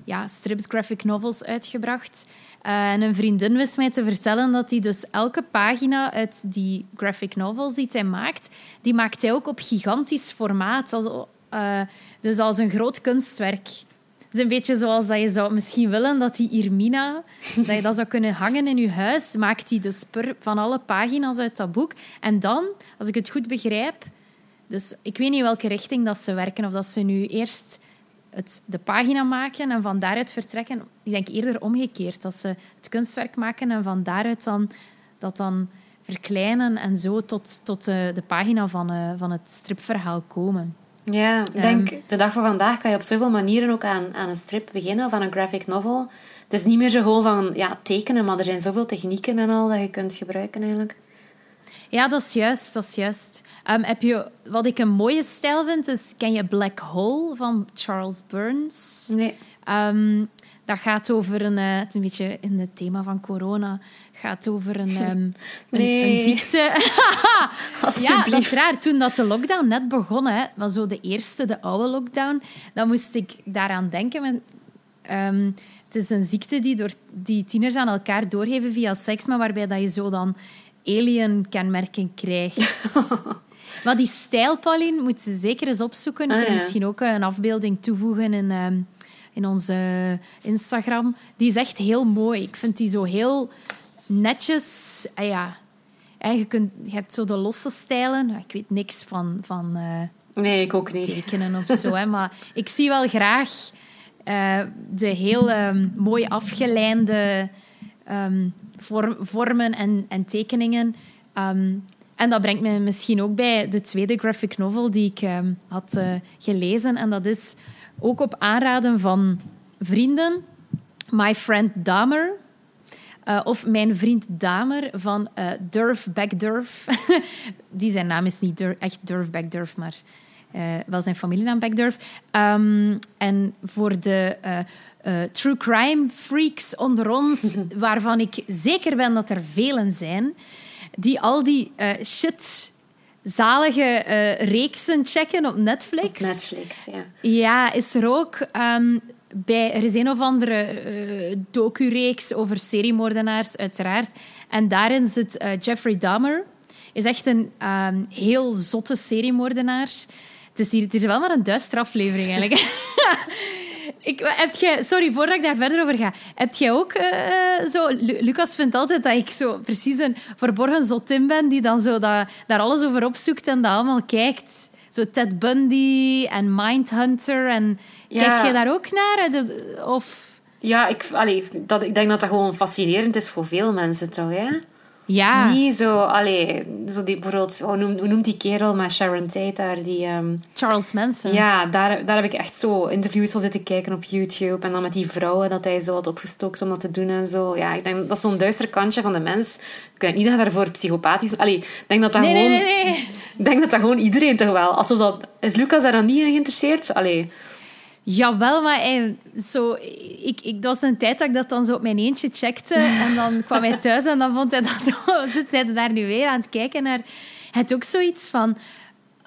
ja, strips, graphic novels uitgebracht. Uh, en een vriendin wist mij te vertellen dat hij dus elke pagina uit die graphic novels die hij maakt, die maakt hij ook op gigantisch formaat. Uh, dus als een groot kunstwerk. Is een beetje zoals dat je zou misschien willen dat die Irmina, dat je dat zou kunnen hangen in je huis, maakt hij dus per, van alle pagina's uit dat boek. En dan, als ik het goed begrijp, dus ik weet niet welke richting dat ze werken, of dat ze nu eerst het, de pagina maken en van daaruit vertrekken. Ik denk eerder omgekeerd, dat ze het kunstwerk maken en van daaruit dan dat dan verkleinen en zo tot, tot de, de pagina van, uh, van het stripverhaal komen. Ja, ik denk, um, de dag van vandaag kan je op zoveel manieren ook aan, aan een strip beginnen of aan een graphic novel. Het is niet meer zo gewoon van ja, tekenen, maar er zijn zoveel technieken en al dat je kunt gebruiken eigenlijk. Ja, dat is juist. Dat is juist. Um, heb je, wat ik een mooie stijl vind, is... Ken je Black Hole van Charles Burns? Nee. Um, dat gaat over een... Uh, het een beetje in het thema van corona. gaat over een, um, nee. een, een, ziekte. ja, dat is raar. Toen dat de lockdown net begon, hè, was zo de eerste, de oude lockdown, dan moest ik daaraan denken. Met, het is een ziekte die, door, die tieners aan elkaar doorgeven via seks, maar waarbij dat je zo dan alien-kenmerken krijgt. maar die stijl, Pauline, moet ze zeker eens opzoeken. Ah, misschien ook een afbeelding toevoegen in, ehm, in onze Instagram. Die is echt heel mooi. Ik vind die zo heel netjes. Ah, ja. je, kunt, je hebt zo de losse stijlen. Ik weet niks van... van uh, nee, ik ook niet. Tekenen of zo. Hè. Maar ik zie wel graag uh, de heel um, mooi afgeleide... Um, vormen en, en tekeningen. Ehm, en dat brengt me misschien ook bij de tweede graphic novel die ik ehm, had uh, gelezen. En dat is ook op aanraden van vrienden. My Friend Damer. Uh, of Mijn Vriend Damer van uh, Durf Back Durf. die zijn naam is niet echt Durf Back Durf, maar wel zijn familienaam Back Durf. Um, en voor de uh, true crime freaks onder ons, waarvan ik zeker ben dat er velen zijn, die al die uh, shit zalige uh, reeksen checken op Netflix. Op Netflix, ja. Ja, is er ook um, bij... Er is een of andere uh, docu-reeks over seriemoordenaars, uiteraard. En daarin zit Jeffrey Dahmer. Is echt een um, heel zotte seriemoordenaar. Het is, hier, het is wel maar een duistere aflevering, eigenlijk. Ik, heb jij, sorry, voordat ik daar verder over ga. Heb jij ook uh, zo... Lucas vindt altijd dat ik zo precies een verborgen zotin ben die dan zo dat, daar alles over opzoekt en dat allemaal kijkt. Zo Ted Bundy en Mindhunter. En, ja. Kijk jij daar ook naar? Of... Ja, ik, allee, dat, ik denk dat dat gewoon fascinerend is voor veel mensen, toch? Hè? Ja. Niet zo, allee, zo die, bijvoorbeeld, hoe noemt, hoe noemt die kerel met Sharon Tate daar? Die, um, Charles Manson. Ja, daar, daar heb ik echt zo interviews van zitten kijken op YouTube. En dan met die vrouwen dat hij zo had opgestookt om dat te doen en zo. Ja, ik denk dat is zo'n duister kantje van de mens. Ik denk niet dat daarvoor psychopathisch... Allee, ik denk dat dat nee, gewoon... Nee, nee, denk dat dat gewoon iedereen toch wel... Alsof dat, is Lucas daar dan niet in geïnteresseerd? Allee... Jawel, maar hij, zo, ik, ik, dat was een tijd dat ik dat dan zo op mijn eentje checkte. En dan kwam hij thuis en dan vond hij dat zo... Zit hij daar nu weer aan het kijken naar... Het ook zoiets van...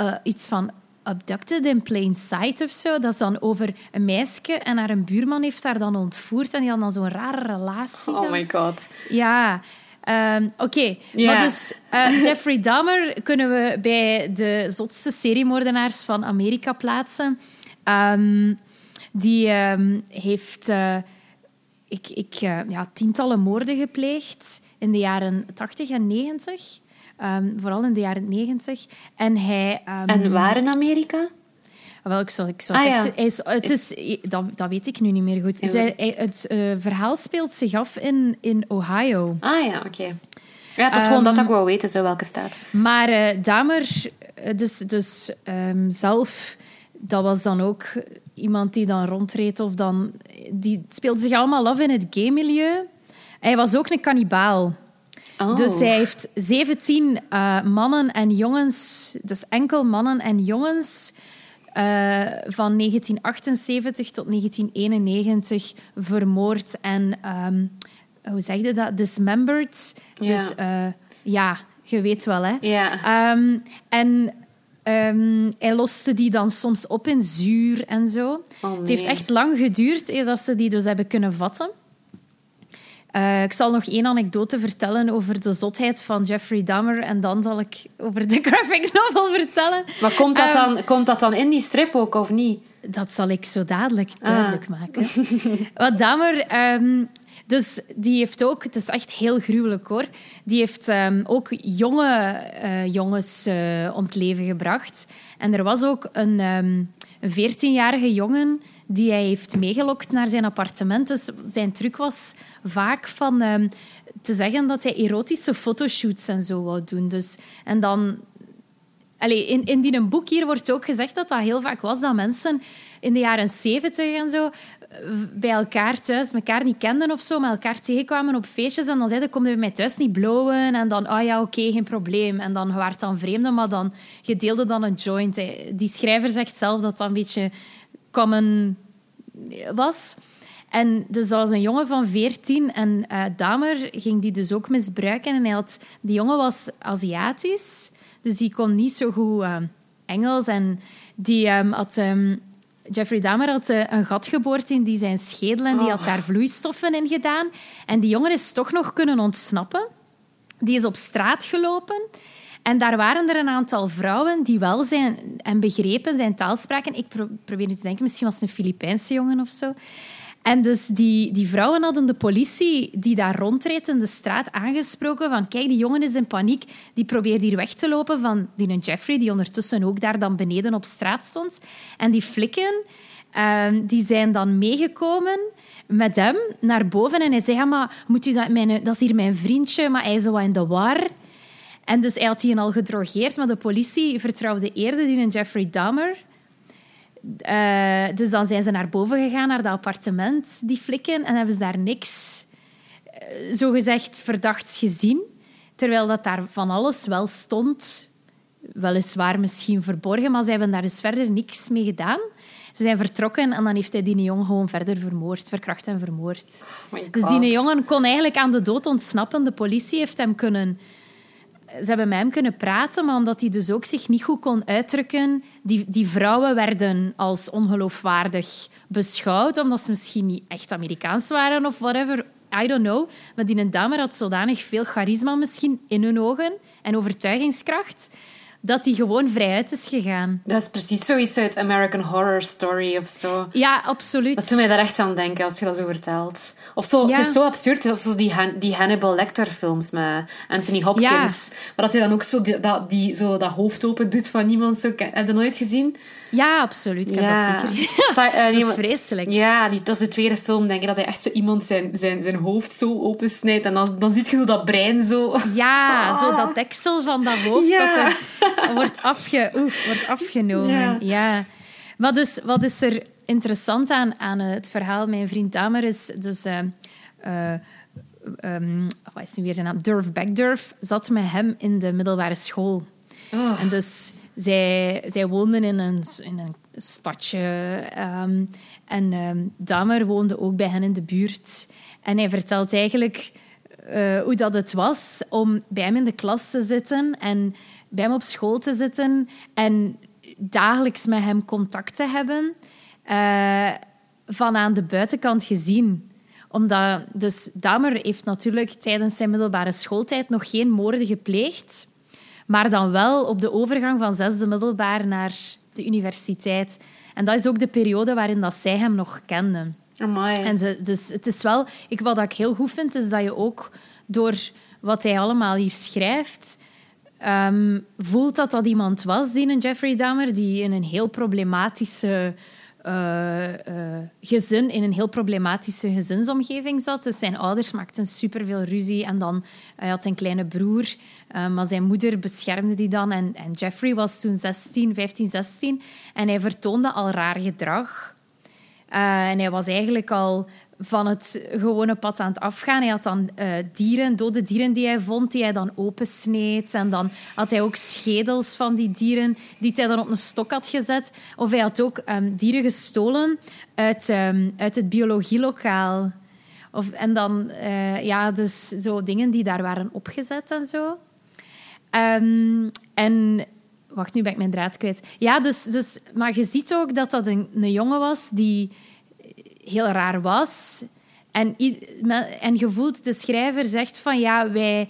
Uh, iets van Abducted in Plain Sight of zo. Dat is dan over een meisje en haar een buurman heeft haar dan ontvoerd en die had dan zo'n rare relatie. Oh my god. Ja, ehm, oké. Maar dus eh, Jeffrey Dahmer kunnen we bij de zotste seriemoordenaars van Amerika plaatsen. Ehm, die ehm, heeft eh, ik, ik, eh, ja, tientallen moorden gepleegd in de jaren 80 en 90. Ehm, vooral in de jaren 90. En hij... ehm, En waar in Amerika? wel, ik zal Ah, ja. echt... hij is- het is, dat, dat weet ik nu niet meer goed. Ja. Zij- hij- het eh, verhaal speelt zich af in, in Ohio. Ah ja, oké. Ja, het is gewoon dat ik wou weten, zo welke staat. Maar eh Damer, dus, dus zelf, dat was dan ook iemand die dan rondreed of dan... Die speelde zich allemaal af in het gay-milieu. Hij was ook een kannibaal. Oh. Dus hij heeft 17 eh, mannen en jongens, dus enkel mannen en jongens, eh, van 1978 tot 1991 vermoord en, ehm, hoe zeg je dat, dismembered. Ja. Dus eh, ja, je weet wel, hè. Ja. Ehm, en ehm, hij loste die dan soms op in zuur en zo. Oh, Het heeft echt lang geduurd eer dat ze die dus hebben kunnen vatten. Eh, ik zal nog één anekdote vertellen over de zotheid van Jeffrey Dahmer en dan zal ik over de graphic novel vertellen. Maar komt dat, Ehm, dan, komt dat dan in die strip ook, of niet? Dat zal ik zo dadelijk Ah. duidelijk maken. Wat Dahmer... ehm, dus die heeft ook... Het is echt heel gruwelijk, hoor. Die heeft ehm, ook jonge eh, jongens eh om het leven gebracht. En er was ook een, ehm, een 14-jarige jongen die hij heeft meegelokt naar zijn appartement. Dus zijn truc was vaak van... ehm, te zeggen dat hij erotische fotoshoots en zo wou doen. Dus, en dan Allee, in, in die een boek hier wordt ook gezegd dat dat heel vaak was dat mensen in de jaren zeventig en zo bij elkaar thuis elkaar niet kenden of zo, maar elkaar tegenkwamen op feestjes en dan zeiden, kom je bij mij thuis niet blowen? En dan, oh ja, oké, geen probleem. En dan waart dan vreemden, maar dan, je deelde dan een joint. hè. Die schrijver zegt zelf dat dat een beetje common was. En dus dat was een jongen van 14 en eh Damer ging die dus ook misbruiken. En hij had, die jongen was Aziatisch, dus die kon niet zo goed eh, Engels. En die ehm, had... ehm, Jeffrey Dahmer had eh, een gat geboord in die zijn schedel en die had daar vloeistoffen in gedaan. En die jongen is toch nog kunnen ontsnappen. Die is op straat gelopen. En daar waren er een aantal vrouwen die wel zijn en begrepen zijn taal spraken. Ik pro- probeer nu te denken, misschien was het een Filipijnse jongen of zo. En dus die, die vrouwen hadden de politie die daar rondreed in de straat aangesproken van kijk, die jongen is in paniek. Die probeert hier weg te lopen van die Jeffrey, die ondertussen ook daar dan beneden op straat stond. En die flikken, ehm, die zijn dan meegekomen met hem naar boven. En hij zei, ja, maar moet u dat, mijn, dat is hier mijn vriendje, maar hij is wat in de war. En dus hij had die al gedrogeerd, maar de politie vertrouwde eerder die Jeffrey Dahmer. Eh, dus dan zijn ze naar boven gegaan, naar dat appartement, die flikken, en hebben ze daar niks, eh, zogezegd, verdachts gezien. Terwijl dat daar van alles wel stond, weliswaar misschien verborgen, maar ze hebben daar dus verder niks mee gedaan. Ze zijn vertrokken en dan heeft hij die jongen gewoon verder vermoord, verkracht en vermoord. Oh Dus die jongen kon eigenlijk aan de dood ontsnappen. De politie heeft hem kunnen... Ze hebben met hem kunnen praten, maar omdat hij dus ook zich niet goed kon uitdrukken... Die, die vrouwen werden als ongeloofwaardig beschouwd, omdat ze misschien niet echt Amerikaans waren of whatever. I don't know. Maar die dame had zodanig veel charisma misschien in hun ogen en overtuigingskracht, dat hij gewoon vrijuit is gegaan. Dat is precies zoiets uit American Horror Story of zo. Ja, absoluut. Dat doet mij daar echt aan denken als je dat zo vertelt. Of zo, Ja. Het is zo absurd, of zo die, Han- die Hannibal Lecter-films met Anthony Hopkins. Maar dat hij dan ook zo, die, dat, die, zo dat hoofd open doet van niemand. Zo, heb je dat nooit gezien? Ja, absoluut. Ik heb Ja. dat zeker. Sa- eh, dat die- is vreselijk. Ja, die, dat is de tweede film, denk ik, dat hij echt zo iemand zijn, zijn, zijn hoofd zo opensnijdt. En dan, dan zie je zo dat brein zo... Ja, zo dat deksel van dat hoofd Ja. dat er wordt, afge, oeh, wordt afgenomen. Ja. Ja. Maar dus, wat is er interessant aan, aan het verhaal? Mijn vriend Damer is dus... eh, eh, ehm, wat is nu weer zijn naam? Durf Backdurf zat met hem in de middelbare school. Oh. En dus zij, zij woonden in een, in een stadje. ehm, en ehm Damer woonde ook bij hen in de buurt. En hij vertelt eigenlijk eh, hoe dat het was om bij hem in de klas te zitten en bij hem op school te zitten. En dagelijks met hem contact te hebben, uh, van aan de buitenkant gezien. Omdat, dus Dahmer heeft natuurlijk tijdens zijn middelbare schooltijd nog geen moorden gepleegd, maar dan wel op de overgang van zesde middelbaar naar de universiteit. En dat is ook de periode waarin dat zij hem nog kenden. Amai. En ze, dus het is wel... Ik, wat ik heel goed vind, is dat je ook door wat hij allemaal hier schrijft... Um, voelt dat dat iemand was, die een Jeffrey Dahmer, die in een heel problematische uh, gezin, in een heel problematische gezinsomgeving zat. Dus zijn ouders maakten superveel ruzie en dan hij had een kleine broer, uh, maar zijn moeder beschermde die dan. En, en Jeffrey was toen 16, 15, 16 en hij vertoonde al raar gedrag. en hij was eigenlijk al van het gewone pad aan het afgaan. Hij had dan uh, dieren, dode dieren die hij vond, die hij dan opensneed. En dan had hij ook schedels van die dieren die hij dan op een stok had gezet. Of hij had ook um, dieren gestolen uit, um, uit het biologielokaal. Of, en dan, uh, ja, dus zo dingen die daar waren opgezet en zo. Um, en wacht, nu ben ik mijn draad kwijt. Ja, dus, dus, maar je ziet ook dat dat een jongen was die heel raar was. En, en de schrijver zegt van ja, wij,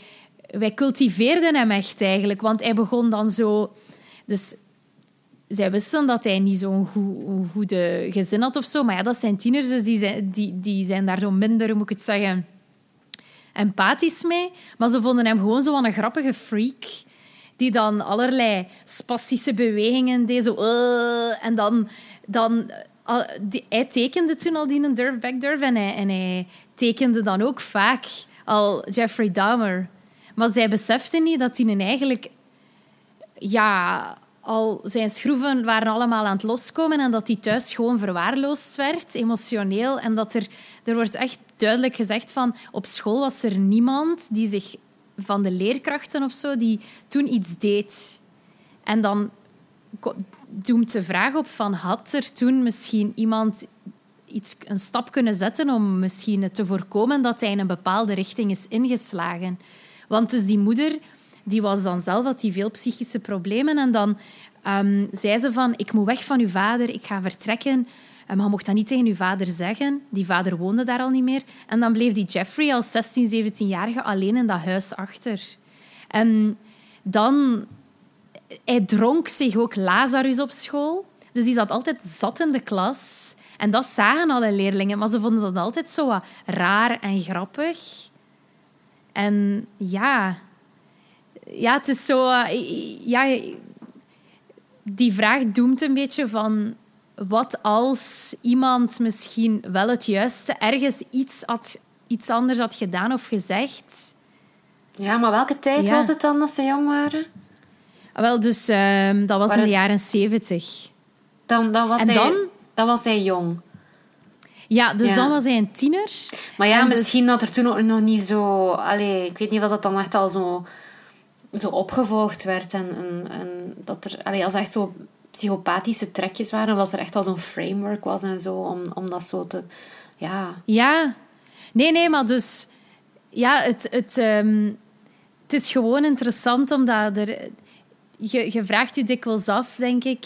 wij cultiveerden hem echt eigenlijk. Want hij begon dan zo. Dus zij wisten dat hij niet zo'n goed, goede gezin had of zo. Maar ja, dat zijn tieners, dus die zijn, die, die zijn daar zo minder, moet ik het zeggen, empathisch mee. Maar ze vonden hem gewoon zo een grappige freak. Die dan allerlei spastische bewegingen deed. Zo, en dan, dan hij tekende toen al die een Durf Backdurf en hij, en tekende dan ook vaak al Jeffrey Dahmer. Maar zij besefte niet dat hij eigenlijk... Ja, al zijn schroeven waren allemaal aan het loskomen en dat hij thuis gewoon verwaarloosd werd, emotioneel. En dat er, er wordt echt duidelijk gezegd van... Op school was er niemand die zich van de leerkrachten of zo, die toen iets deed. En dan doemt de vraag op van had er toen misschien iemand iets, een stap kunnen zetten om misschien te voorkomen dat hij in een bepaalde richting is ingeslagen. Want dus die moeder die was dan zelf, had die veel psychische problemen en dan um, zei ze van ik moet weg van uw vader, ik ga vertrekken. Maar je mocht dat niet tegen uw vader zeggen. Die vader woonde daar al niet meer. En dan bleef die Jeffrey als 16, 17-jarige alleen in dat huis achter. En dan hij dronk zich ook Lazarus op school. Dus die zat altijd zat in de klas. En dat zagen alle leerlingen, maar ze vonden dat altijd zo wat raar en grappig. En ja, ja het is zo... Ja, die vraag doemt een beetje van... Wat als iemand misschien wel het juiste ergens iets, had, iets anders had gedaan of gezegd? Ja, maar welke tijd was het dan als ze jong waren? Ah, wel, dus um, dat was in de jaren zeventig. Dan, dan, was en hij, dan, dan was hij jong. Ja, dus ja. dan was hij een tiener. Maar ja, en misschien dus... dat er toen ook nog niet zo... Allee, ik weet niet of dat dan echt al zo, zo opgevolgd werd. En, en, en dat er... Allee, als echt zo psychopathische trekjes waren, of dat er echt al zo'n framework was en zo, om, om dat zo te... Ja. Ja. Nee, nee, maar dus... Ja, het... het um, het is gewoon interessant omdat er je, je vraagt je dikwijls af, denk ik,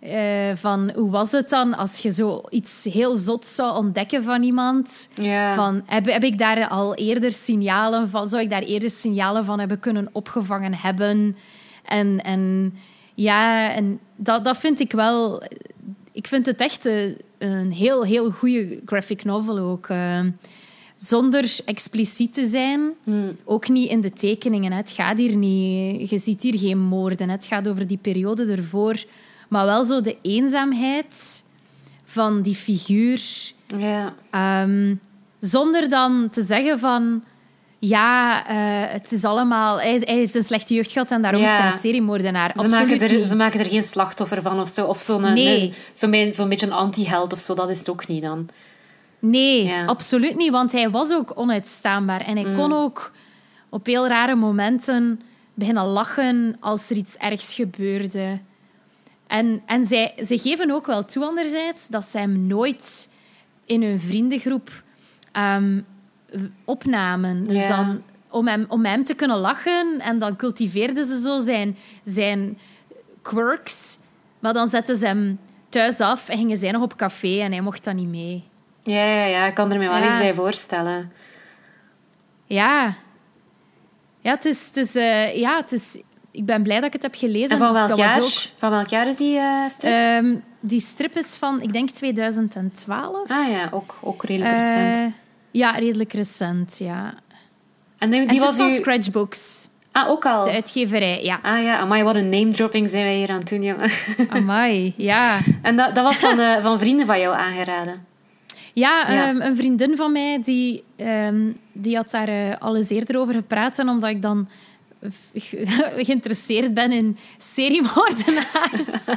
uh, van hoe was het dan als je zo iets heel zot zou ontdekken van iemand? Yeah. Van, heb, heb ik daar al eerder signalen van, zou ik daar eerder signalen van hebben kunnen opgevangen hebben? En, en ja, en dat, dat vind ik wel. Ik vind het echt een, een heel, heel goede graphic novel ook. Uh, zonder expliciet te zijn. Hmm. Ook niet in de tekeningen. Het gaat hier niet... Je ziet hier geen moorden. Het gaat over die periode ervoor. Maar wel zo de eenzaamheid van die figuur. Ja. Um, zonder dan te zeggen van... Ja, uh, het is allemaal... Hij, hij, heeft een slechte jeugd gehad en daarom ja. is hij een seriemoordenaar. Ze maken, er, ze maken er geen slachtoffer van of zo. Of zo'n nee. zo beetje een anti-held of zo. Dat is het ook niet dan. Nee, Ja. absoluut niet. Want hij was ook onuitstaanbaar. En hij Mm. kon ook op heel rare momenten beginnen lachen als er iets ergs gebeurde. En, en zij, ze geven ook wel toe, anderzijds, dat ze hem nooit in hun vriendengroep ehm, opnamen. Dus Ja. dan, om, hem, om hem te kunnen lachen. En dan cultiveerden ze zo zijn, zijn quirks. Maar dan zetten ze hem thuis af en gingen zij nog op café en hij mocht dan niet mee. Ja, ja, ja. Ik kan er me wel Ja. eens bij voorstellen. Ja. Ja, het is... Het is, eh, ja, het is ik ben blij dat ik het heb gelezen. En van welk, dat jaar? ook- van welk jaar is die eh, strip? Ehm, die strip is van, ik denk 2012. ah ja, ook, ook redelijk Eh, recent. ja, redelijk recent, ja. En die, die was van u... Scratchbooks, Ah, ook al? de uitgeverij. Ja, Ah ja, amai, wat een name-dropping zijn wij hier aan het doen, jongen. amai, ja. en dat, dat was van, van vrienden van jou aangeraden? Ja, Ja. ehm, een vriendin van mij die, ehm, die had daar eh, al eens eerder over gepraat. En omdat ik dan ge- geïnteresseerd ben in seriemoordenaars.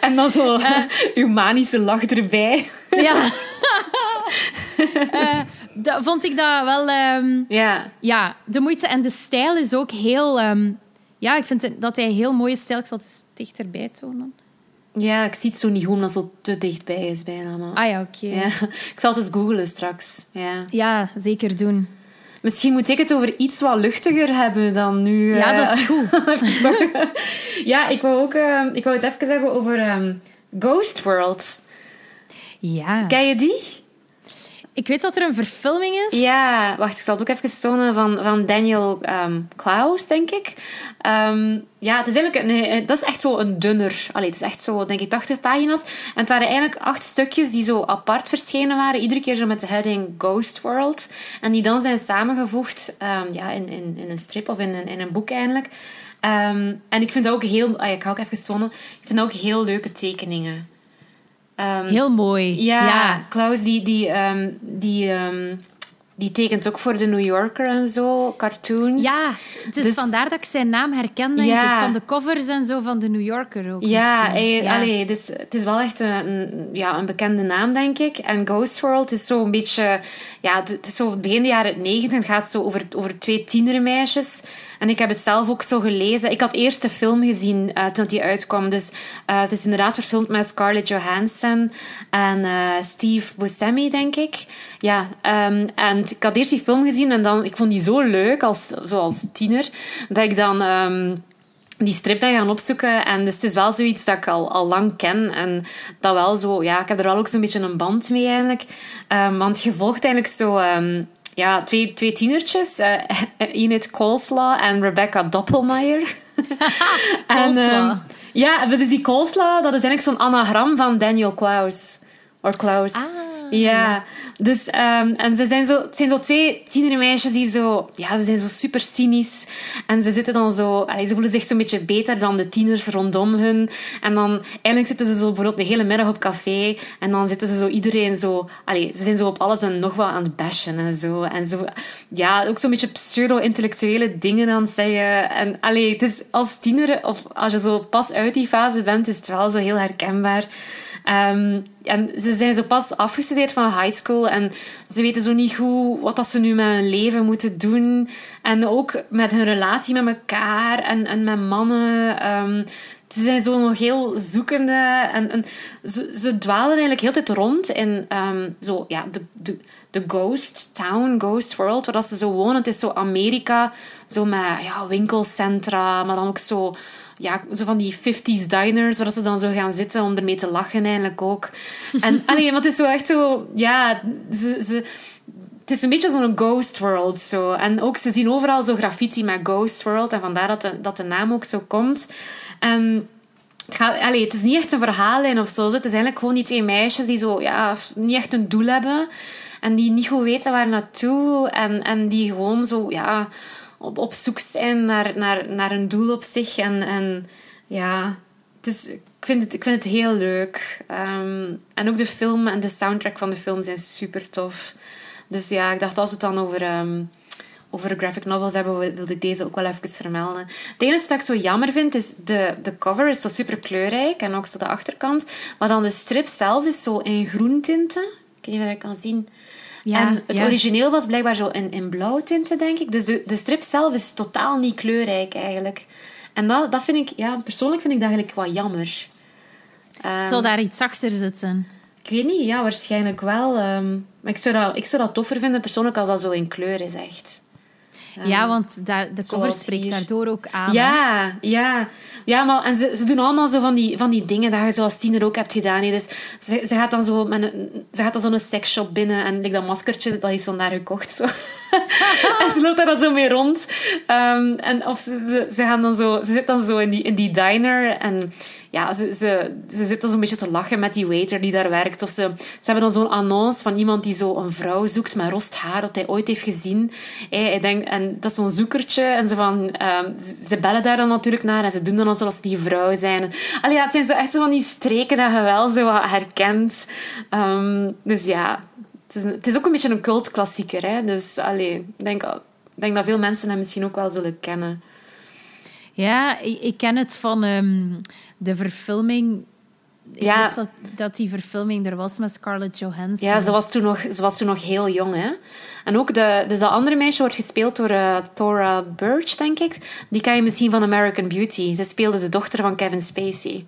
En dan zo uw manische lach erbij. ja. Eh, dat vond ik dat wel... ehm, Ja. ja, de moeite. En de stijl is ook heel... ja, ik vind dat hij heel mooie stijl... Ik zal het eens dichterbij tonen. Ja, ik zie het zo niet goed, omdat het zo te dichtbij is bijna. Maar... Ah ja, oké. Ja. Ik zal het eens googlen straks. Ja. Ja, zeker doen. Misschien moet ik het over iets wat luchtiger hebben dan nu. Ja, eh, dat is goed. ja, ik wou, ook, eh, ik wou het even hebben over ehm, Ghost World. Ja. Ken je die? Ik weet dat er een verfilming is. Ja, wacht, ik zal het ook even tonen van, van Daniel ehm Klaus, denk ik. Ehm, ja, het is eigenlijk een, eh, dat is echt zo een dunner. Allee, het is echt zo, denk ik, 80 pagina's. En het waren eigenlijk acht stukjes die zo apart verschenen waren. Iedere keer zo met de heading Ghost World. En die dan zijn samengevoegd ehm, ja, in, in, in een strip of in een, in een boek eigenlijk. En ik vind dat ook heel... ah, ik ga ook even tonen. Ik vind dat ook heel leuke tekeningen. Ehm, Heel mooi. ja, ja. Klaus die, die, ehm, die, ehm, die tekent ook voor de New Yorker en zo, cartoons. Ja, het is Dus- vandaar dat ik zijn naam herken, denk Ja. ik. Van de covers en zo van de New Yorker ook. Ja, misschien. hij, Ja. Allee, dus, het is wel echt een, een- ja, een bekende naam, denk ik. En Ghost World is zo een beetje... Ja, het het is zo begin de jaren negentig. Het gaat zo over, over twee tienermeisjes. En ik heb het zelf ook zo gelezen. Ik had eerst de film gezien eh, toen die uitkwam. Dus eh, het is inderdaad verfilmd met Scarlett Johansson en eh, Steve Buscemi, denk ik. Ja, ehm, en ik had eerst die film gezien en dan... Ik vond die zo leuk, als, zo als tiener, dat ik dan... ehm, die strip ben gaan opzoeken. En dus het is wel zoiets dat ik al, al lang ken. En dat wel zo... Ja, ik heb er wel ook zo'n beetje een band mee eigenlijk. Ehm, want je volgt eigenlijk zo... ja, twee, twee tienertjes. eh Enid Coleslaw en Rebecca Doppelmayr. en, ehm, ja, dus die Coleslaw, dat is eigenlijk zo'n anagram van Daniel Klaus. Of Klaus. Ah, ja. Dus, ehm, en ze zijn zo, het zijn zo twee tienermeisjes die zo... Ja, ze zijn zo super cynisch. En ze zitten dan zo... allee, ze voelen zich zo'n beetje beter dan de tieners rondom hun. En dan... Eigenlijk zitten ze zo bijvoorbeeld de hele middag op café. En dan zitten ze zo iedereen zo... Allee, ze zijn zo op alles en nog wat aan het bashen en zo. En zo... Ja, ook zo'n beetje pseudo-intellectuele dingen aan het zeggen. En allee, het is als tiener... Of als je zo pas uit die fase bent, is het wel zo heel herkenbaar. Ehm, en ze zijn zo pas afgestudeerd van high school en ze weten zo niet goed wat dat ze nu met hun leven moeten doen. En ook met hun relatie met elkaar en, en met mannen. Ehm, ze zijn zo nog heel zoekende en, ze, dwalen eigenlijk heel tijd rond in ehm, zo, ja, de, de, de ghost town, ghost world, waar dat ze zo wonen. Het is zo Amerika, zo met ja, winkelcentra, maar dan ook zo ja, zo van die 50s diners waar ze dan zo gaan zitten om ermee te lachen eigenlijk ook. En allee, want het is zo echt zo, ja, ze, ze, het is een beetje zo'n ghost world zo. En ook ze zien overal zo graffiti met ghost world en vandaar dat de, dat de naam ook zo komt. En het, gaat, allee, het is niet echt een verhaallijn of zo. Het is eigenlijk gewoon die twee meisjes die zo, ja, niet echt een doel hebben. En die niet goed weten waar naartoe. En, en die gewoon zo, ja, op, op zoek zijn naar, naar, naar een doel op zich. En, en ja, het is, ik, vind het, ik vind het heel leuk. Ehm, en ook de film en de soundtrack van de film zijn super tof. Dus ja, ik dacht als het dan over, ehm, over graphic novels hebben, wil- wilde ik deze ook wel even vermelden. Het enige wat ik zo jammer vind, is de, de cover is zo super kleurrijk en ook zo de achterkant. Maar dan de strip zelf is zo in groentinten. Ik weet niet of je dat kan zien. Ja, en het ja. origineel was blijkbaar zo in, in blauwtinten, denk ik. Dus de, de strip zelf is totaal niet kleurrijk eigenlijk. En dat, dat vind ik, ja, persoonlijk vind ik dat eigenlijk wat jammer. Ehm, Zou daar iets achter zitten? ik weet niet, ja, waarschijnlijk wel. ehm, maar ik zou, dat, ik zou dat toffer vinden persoonlijk als dat zo in kleur is, echt. Ja, want daar, de cover spreekt hier. daardoor ook aan. hè. Ja, ja. Ja, maar en ze, ze doen allemaal zo van die, van die dingen dat je zoals tiener ook hebt gedaan. hè. Dus ze, ze gaat dan zo met een, ze gaat dan zo'n seksshop binnen en like, dat maskertje, dat heeft ze dan daar gekocht. Zo. en ze loopt daar dan zo mee rond. Ehm, en of ze, ze, ze gaan dan zo, ze zit dan zo in die, in die diner en ja, ze, ze, ze zit dan zo'n beetje te lachen met die waiter die daar werkt. Of ze, ze hebben dan zo'n annonce van iemand die zo een vrouw zoekt met rost haar dat hij ooit heeft gezien. Hij, denkt, en dat is zo'n zoekertje. En ze, van, ehm, ze, bellen daar dan natuurlijk naar en ze doen dan alsof ze die vrouw zijn. Allee, ja, het zijn zo echt zo van die streken dat je wel zo wat herkent. Ehm, dus ja, het is, het is ook een beetje een cultklassieker. Hè? Dus allee, ik denk, denk dat veel mensen hem misschien ook wel zullen kennen. Ja, ik, ik ken het van ehm, de verfilming. Ik Ja. wist dat, dat die verfilming er was met Scarlett Johansson. Ja, ze was toen nog, ze was toen nog heel jong, hè. En ook de, dus dat andere meisje wordt gespeeld door eh, Thora Birch, denk ik. Die kan je misschien van American Beauty. Ze speelde de dochter van Kevin Spacey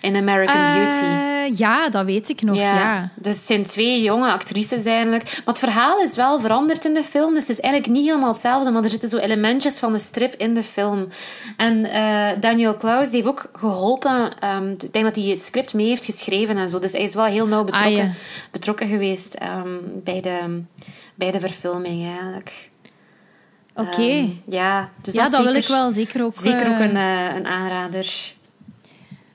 in American Eh, Beauty. Ja, dat weet ik nog, ja. Dus het zijn twee jonge actrices eigenlijk. Maar het verhaal is wel veranderd in de film. Dus het is eigenlijk niet helemaal hetzelfde, maar er zitten zo elementjes van de strip in de film. En eh, Daniel Klaus heeft ook geholpen. ehm, ik denk dat hij het script mee heeft geschreven en zo. Dus hij is wel heel nauw betrokken, Ah, ja. betrokken geweest ehm, bij, de, bij de verfilming eigenlijk. Oké. Ehm, ja, dus ja, dat, wil ik wel zeker ook... Zeker ook eh, een, een aanrader.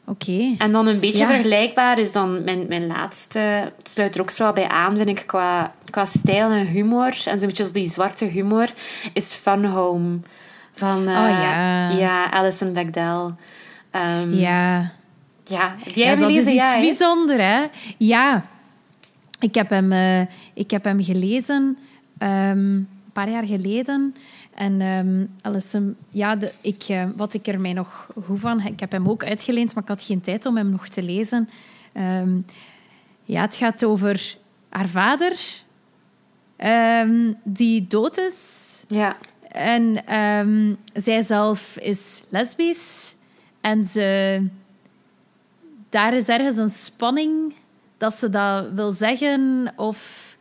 Oké. En dan een beetje Ja. vergelijkbaar is dan mijn, mijn laatste. Het sluit er ook zo wel bij aan, vind ik, qua, qua stijl en humor. En zo'n beetje die zwarte humor. Is Fun Home. Van eh, Oh, ja. ja, Alison Bechdel. Ehm, Ja. ja. Heb jij Ja, dat is iets Ja, bijzonder, hè? Ja. Ik heb hem, eh, ik heb hem gelezen ehm, een paar jaar geleden. En Alison, ja, de, ik, eh, wat ik er mij nog goed van... Ik heb hem ook uitgeleend, maar ik had geen tijd om hem nog te lezen. Ehm, ja, het gaat over haar vader, ehm, die dood is. Ja. En ehm, zij zelf is lesbisch. En ze, daar is ergens een spanning dat ze dat wil zeggen. Of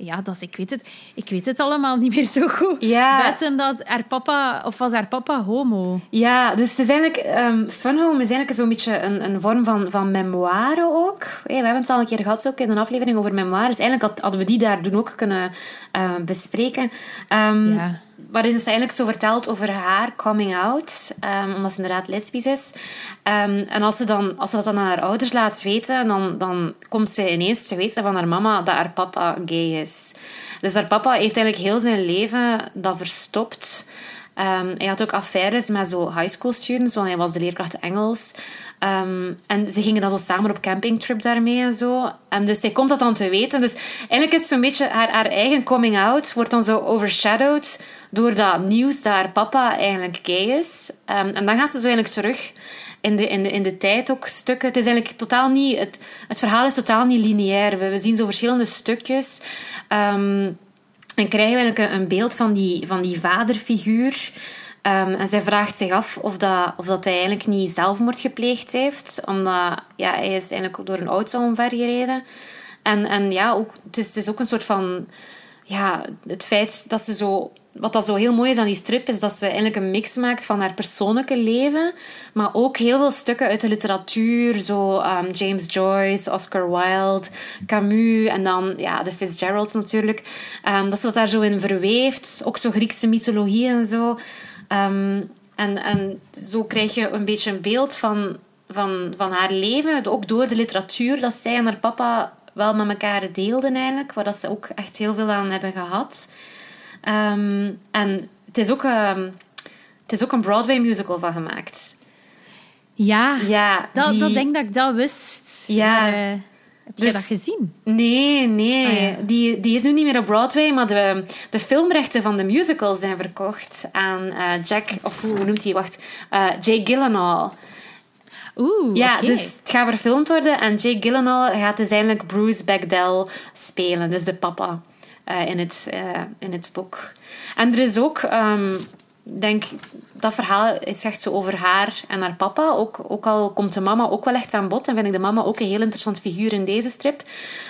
ja, dat is, ik, weet het, ik weet het allemaal niet meer zo goed. Ja. Buiten dat haar papa, of was haar papa homo? Ja, dus het is eigenlijk, ehm Fun Home is eigenlijk zo'n beetje een, een vorm van, van memoire ook. Hey, we hebben het al een keer gehad ook in een aflevering over memoires. Eigenlijk had- hadden we die daar toen ook kunnen eh, bespreken. Ehm, Ja. Waarin ze eigenlijk zo vertelt over haar coming out, ehm, omdat ze inderdaad lesbisch is. Ehm, en als ze, dan, als ze dat dan aan haar ouders laat weten, dan, dan komt ze ineens te weten van haar mama dat haar papa gay is. Dus haar papa heeft eigenlijk heel zijn leven dat verstopt. Ehm, hij had ook affaires met zo high school students, want hij was de leerkracht Engels. Ehm, en ze gingen dan zo samen op campingtrip daarmee en zo. En dus zij komt dat dan te weten. Dus eigenlijk is zo'n beetje haar, eigen coming out, wordt dan zo overshadowed door dat nieuws dat haar papa eigenlijk gay is. Ehm, en dan gaat ze zo eigenlijk terug in de, in, de, in de tijd ook stukken. Het is eigenlijk totaal niet... Het, het verhaal is totaal niet lineair. We, we zien zo verschillende stukjes. En krijgen we een, een beeld van die, van die vaderfiguur. Ehm, en zij vraagt zich af of, dat, of dat hij eigenlijk niet zelfmoord gepleegd heeft. Omdat ja, hij is eigenlijk door een auto omvergereden. En, en ja, ook, het, is, het is ook een soort van... Ja, het feit dat ze zo... Wat dat zo heel mooi is aan die strip, is dat ze eigenlijk een mix maakt van haar persoonlijke leven, maar ook heel veel stukken uit de literatuur, zo ehm, James Joyce, Oscar Wilde, Camus en dan ja, de Fitzgeralds natuurlijk. Ehm, dat ze dat daar zo in verweeft, ook zo Griekse mythologie en zo. Ehm, en, en zo krijg je een beetje een beeld van, van, van haar leven, ook door de literatuur dat zij en haar papa wel met elkaar deelden eigenlijk, waar dat ze ook echt heel veel aan hebben gehad. Ehm, en het is, ook, ehm, het is ook een Broadway musical van gemaakt. Ja, Ja, dat, die- dat denk dat ik dat wist. Ja. Maar, eh, heb je Dus- dat gezien? Nee, nee. Ah, ja. die, die is nu niet meer op Broadway, maar de, de filmrechten van de musical zijn verkocht aan eh, Jack, of hoe noemt hij? Wacht, eh, Jay Gyllenhaal. Oeh, Ja, dus het gaat verfilmd worden en Jake Gyllenhaal gaat dus eigenlijk Bruce Bagdell spelen, dus de papa in, het, eh, in het boek. En er is ook, ehm, denk, dat verhaal echt zo over haar en haar papa. Ook, ook al komt de mama ook wel echt aan bod. En vind ik de mama ook een heel interessant figuur in deze strip.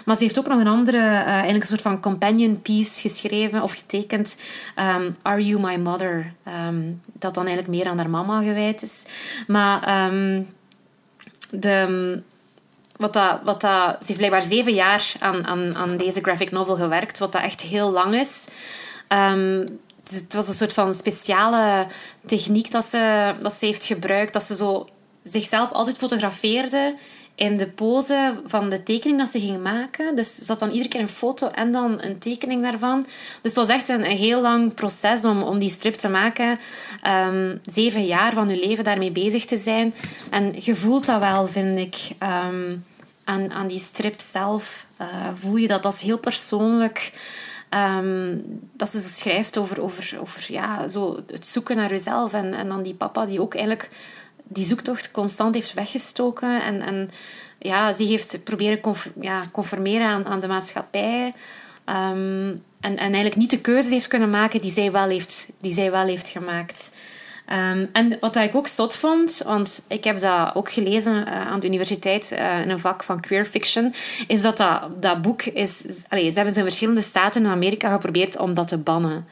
Maar ze heeft ook nog een andere, uh, eigenlijk een soort van companion piece geschreven of getekend. Um, Are You My Mother? Um, dat dan eigenlijk meer aan haar mama gewijd is. Maar um, de wat dat, wat dat, ze heeft blijkbaar zeven jaar aan, aan, aan deze graphic novel gewerkt, wat dat echt heel lang is. Um, het was een soort van speciale techniek dat ze, dat ze heeft gebruikt. Dat ze zo zichzelf altijd fotografeerde in de pose van de tekening dat ze ging maken. Dus had dan iedere keer een foto en dan een tekening daarvan. Dus het was echt een, heel lang proces om, om die strip te maken. Um, zeven jaar van je leven daarmee bezig te zijn. En je voelt dat wel, vind ik. Um, aan, aan die strip zelf uh, voel je dat. Dat is heel persoonlijk. Um, dat ze zo schrijft over, over, over ja, zo het zoeken naar jezelf. En, en dan die papa die ook eigenlijk die zoektocht constant heeft weggestoken. En, en ja, ze heeft proberen conf ja, conformeren aan, aan de maatschappij. Um, en, en eigenlijk niet de keuzes heeft kunnen maken die zij wel heeft, die zij wel heeft gemaakt. Um, en wat ik ook zot vond, want ik heb dat ook gelezen uh, aan de universiteit uh, in een vak van queer fiction, is dat dat, boek is... Ze hebben ze in verschillende staten in Amerika geprobeerd om dat te bannen.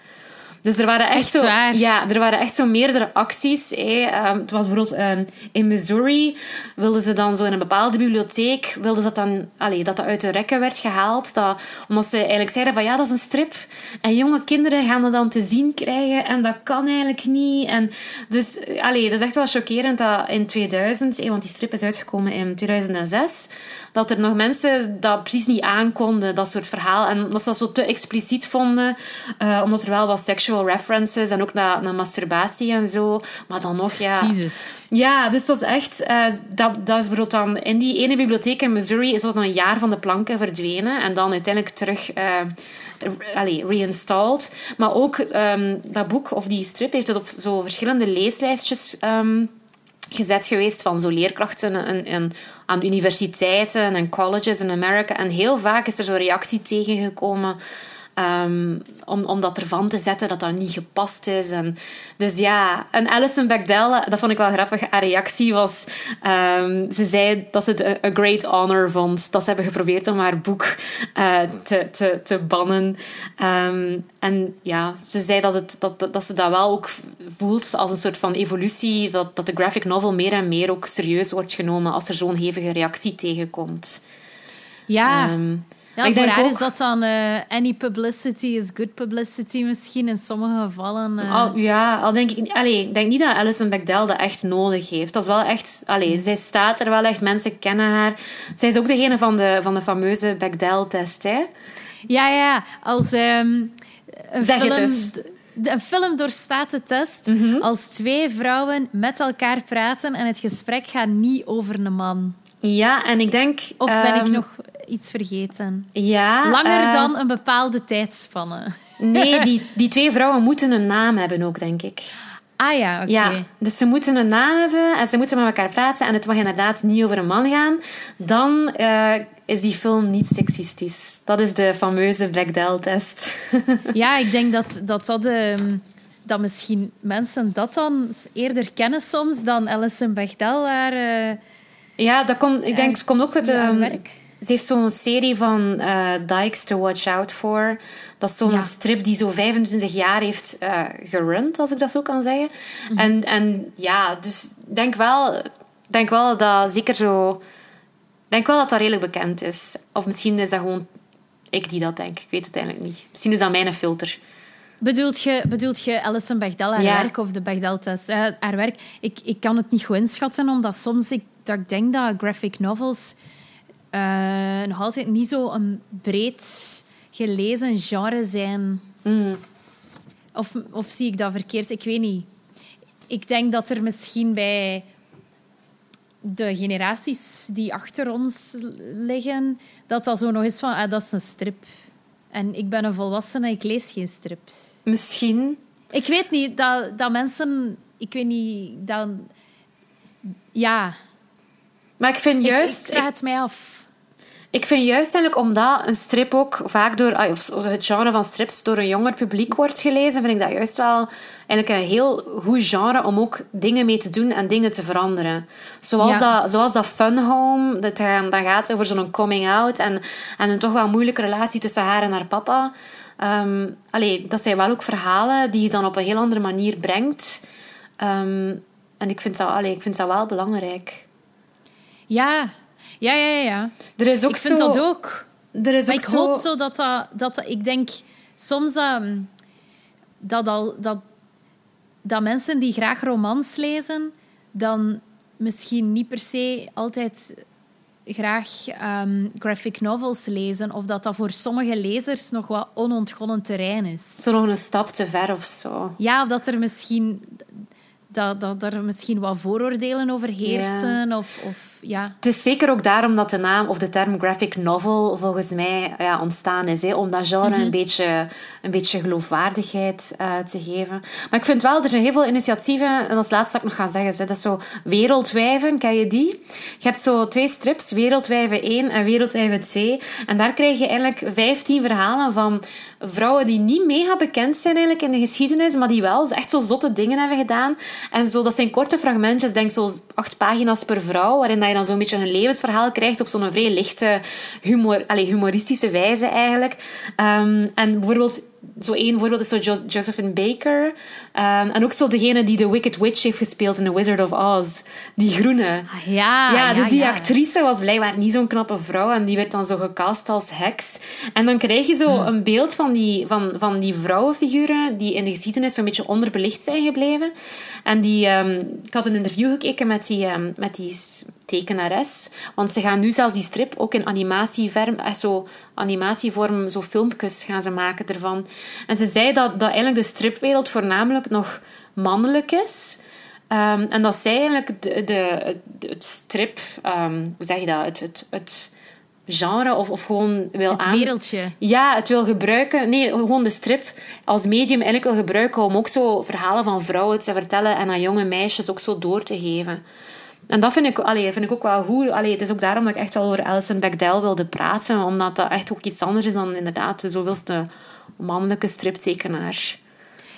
Dus er waren echt, echt zo, waar? ja, er waren echt zo meerdere acties. Hey. Um, het was bijvoorbeeld um, in Missouri wilden ze dan zo in een bepaalde bibliotheek wilden ze dat dan, allee, dat dat uit de rekken werd gehaald, dat, omdat ze eigenlijk zeiden van ja, dat is een strip en jonge kinderen gaan dat dan te zien krijgen en dat kan eigenlijk niet. En dus, allee, dat is echt wel chockerend dat in 2000, hey, want die strip is uitgekomen in 2006, dat er nog mensen dat precies niet aankonden, dat soort verhaal, en dat ze dat zo te expliciet vonden, uh, omdat er wel wat sexual references en ook naar, naar masturbatie en zo. Maar dan nog, ja. Jesus. Ja, dus dat is echt. Uh, dat, dat is bijvoorbeeld dan. In die ene bibliotheek in Missouri is dat dan een jaar van de planken verdwenen. En dan uiteindelijk terug. Uh, allee, reinstalled. Maar ook um, dat boek of die strip heeft het op zo verschillende leeslijstjes um, gezet geweest van zo leerkrachten en, en, aan universiteiten en colleges in Amerika. En heel vaak is er zo'n reactie tegengekomen Um, om, om dat ervan te zetten dat dat niet gepast is. En, dus ja, en Alison Bechdel, dat vond ik wel grappig, haar reactie was... Um, ze zei dat ze het een great honor vond. Dat ze hebben geprobeerd om haar boek uh, te, te, te bannen. Um, en ja, ze zei dat, het, dat, dat ze dat wel ook voelt als een soort van evolutie. Dat, dat de graphic novel meer en meer ook serieus wordt genomen als er zo'n hevige reactie tegenkomt. Ja, ja, ik denk ook... is dat dan uh, any publicity is good publicity misschien in sommige gevallen. Uh... Al, ja, al denk ik... Allee, ik denk niet dat Alison Bechdel dat echt nodig heeft. Dat is wel echt... Allee, mm. zij staat er wel echt, mensen kennen haar. Zij is ook degene van de, van de fameuze Bechdel-test, hè? Ja, ja. Als um, een zeg film... het eens. De, een film doorstaat de test Mhm. mm -hmm. als twee vrouwen met elkaar praten en het gesprek gaat niet over een man. Ja, en ik denk... Of ben um, ik nog iets vergeten? Ja. Langer uh, dan een bepaalde tijdspanne. Nee, die, die twee vrouwen moeten een naam hebben ook, denk ik. Ah ja, oké. Ja, dus ze moeten een naam hebben en ze moeten met elkaar praten en het mag inderdaad niet over een man gaan. Dan uh, is die film niet seksistisch. Dat is de fameuze Bechdel-test. ja, ik denk dat dat... dat um dat misschien mensen dat dan eerder kennen soms dan Alison Bechdel haar... Uh, ja, dat komt, ik denk, het komt ook uit... Um, werk. Ze heeft zo'n serie van uh, Dykes to Watch Out For. Dat is zo'n Ja. strip die zo 25 jaar heeft uh, gerund, als ik dat zo kan zeggen. Mhm. En, en ja, dus ik denk wel, denk wel dat zeker zo... Denk wel dat dat redelijk bekend is. Of misschien is dat gewoon ik die dat denk. Ik weet het eigenlijk niet. Misschien is dat mijn filter. Bedoelt je, bedoelt je Alison Bechdel haar Ja. werk of de Bechdel-test? Uh, haar werk. Ik, ik kan het niet goed inschatten, omdat soms ik, dat ik denk dat graphic novels uh, nog altijd niet zo een breed gelezen genre zijn. Mm. Of, of zie ik dat verkeerd? Ik weet niet. Ik denk dat er misschien bij de generaties die achter ons liggen, dat dat zo nog is van, ah, dat is een strip. En ik ben een volwassene, ik lees geen strips. Misschien. Ik weet niet, dat, dat mensen... Ik weet niet, dat... Ja. Maar ik vind Ik, juist... ik vraag het mij af. Ik vind juist eigenlijk omdat een strip ook vaak door, ah, of het genre van strips door een jonger publiek wordt gelezen, vind ik dat juist wel eigenlijk een heel goed genre om ook dingen mee te doen en dingen te veranderen. Zoals, dat, zoals dat Fun Home, dat, dat gaat over zo'n coming out en, en een toch wel moeilijke relatie tussen haar en haar papa. Um, allee, dat zijn wel ook verhalen die je dan op een heel andere manier brengt. Um, en ik vind, dat, allee, ik vind dat wel belangrijk. Ja, ja, ja, ja. Er is ook ik vind zo... dat ook. Er is maar ook ik zo... hoop zo dat dat, dat Ik denk soms dat, dat, al, dat, dat mensen die graag romans lezen, dan misschien niet per se altijd graag um, graphic novels lezen. Of dat dat voor sommige lezers nog wat onontgonnen terrein is. Zo nog een stap te ver of zo. Ja, of dat er misschien dat, dat er misschien wat vooroordelen over heersen. Of, of, ja. Het is zeker ook daarom dat de naam of de term graphic novel volgens mij ja, ontstaan is. Hè, om dat genre een, beetje, een beetje geloofwaardigheid uh, te geven. Maar ik vind wel, er zijn heel veel initiatieven. En als laatste dat ik nog ga zeggen, dat is zo Wereldwijven, ken je die? Je hebt zo twee strips, Wereldwijven 1 en Wereldwijven 2. En daar krijg je eigenlijk 15 verhalen van vrouwen die niet mega bekend zijn eigenlijk in de geschiedenis, maar die wel echt zo zotte dingen hebben gedaan. En zo, dat zijn korte fragmentjes, denk zo acht pagina's per vrouw, waarin dat je dan zo'n beetje een levensverhaal krijgt op zo'n vrij lichte, humor, allez, humoristische wijze eigenlijk. Um, en bijvoorbeeld zo één voorbeeld is zo jo Josephine Baker. Um, en ook zo degene die de Wicked Witch heeft gespeeld in The Wizard of Oz. Die groene. Ah, ja, ja, dus ja, die ja. actrice was blijkbaar niet zo'n knappe vrouw. En die werd dan zo gecast als heks. En dan krijg je zo een beeld van die, van, van die vrouwenfiguren die in de geschiedenis zo'n beetje onderbelicht zijn gebleven. En die, um, ik had een interview gekeken met die, um, met die tekenares. Want ze gaan nu zelfs die strip ook in animatievorm, eh, zo animatievorm, zo filmpjes gaan ze maken ervan. En ze zei dat, dat eigenlijk de stripwereld voornamelijk nog mannelijk is. Um, en dat zij eigenlijk de, de, het strip, um, hoe zeg je dat, het, het, het genre of, of gewoon wil het aan... wereldje. Ja, het wil gebruiken. Nee, gewoon de strip als medium eigenlijk wil gebruiken om ook zo verhalen van vrouwen te vertellen en aan jonge meisjes ook zo door te geven. En dat vind ik, allee, vind ik ook wel goed. Allee, het is ook daarom dat ik echt wel over Alison Bechdel wilde praten. Omdat dat echt ook iets anders is dan inderdaad de zoveelste mannelijke striptekenaar.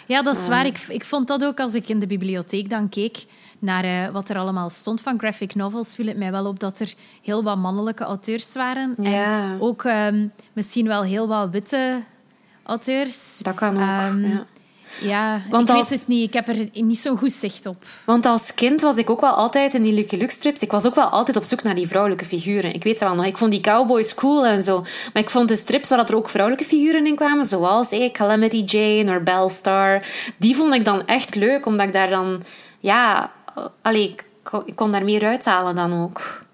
Ja, dat is waar. Ik, ik vond dat ook als ik in de bibliotheek dan keek naar uh, wat er allemaal stond van graphic novels, viel het mij wel op dat er heel wat mannelijke auteurs waren. Ja. En ook um, misschien wel heel wat witte auteurs. Dat kan ook, um, ja. Ja, Want ik als- weet het niet. Ik heb er niet zo'n goed zicht op. Want als kind was ik ook wel altijd in die Lucky Luke strips. Ik was ook wel altijd op zoek naar die vrouwelijke figuren. Ik weet het wel nog. Ik vond die cowboys cool en zo. Maar ik vond de strips waar er ook vrouwelijke figuren in kwamen, zoals hey, Calamity Jane of Bellstar, die vond ik dan echt leuk, omdat ik daar dan, ja, uh, allee, ik, kon- daar meer uithalen dan ook.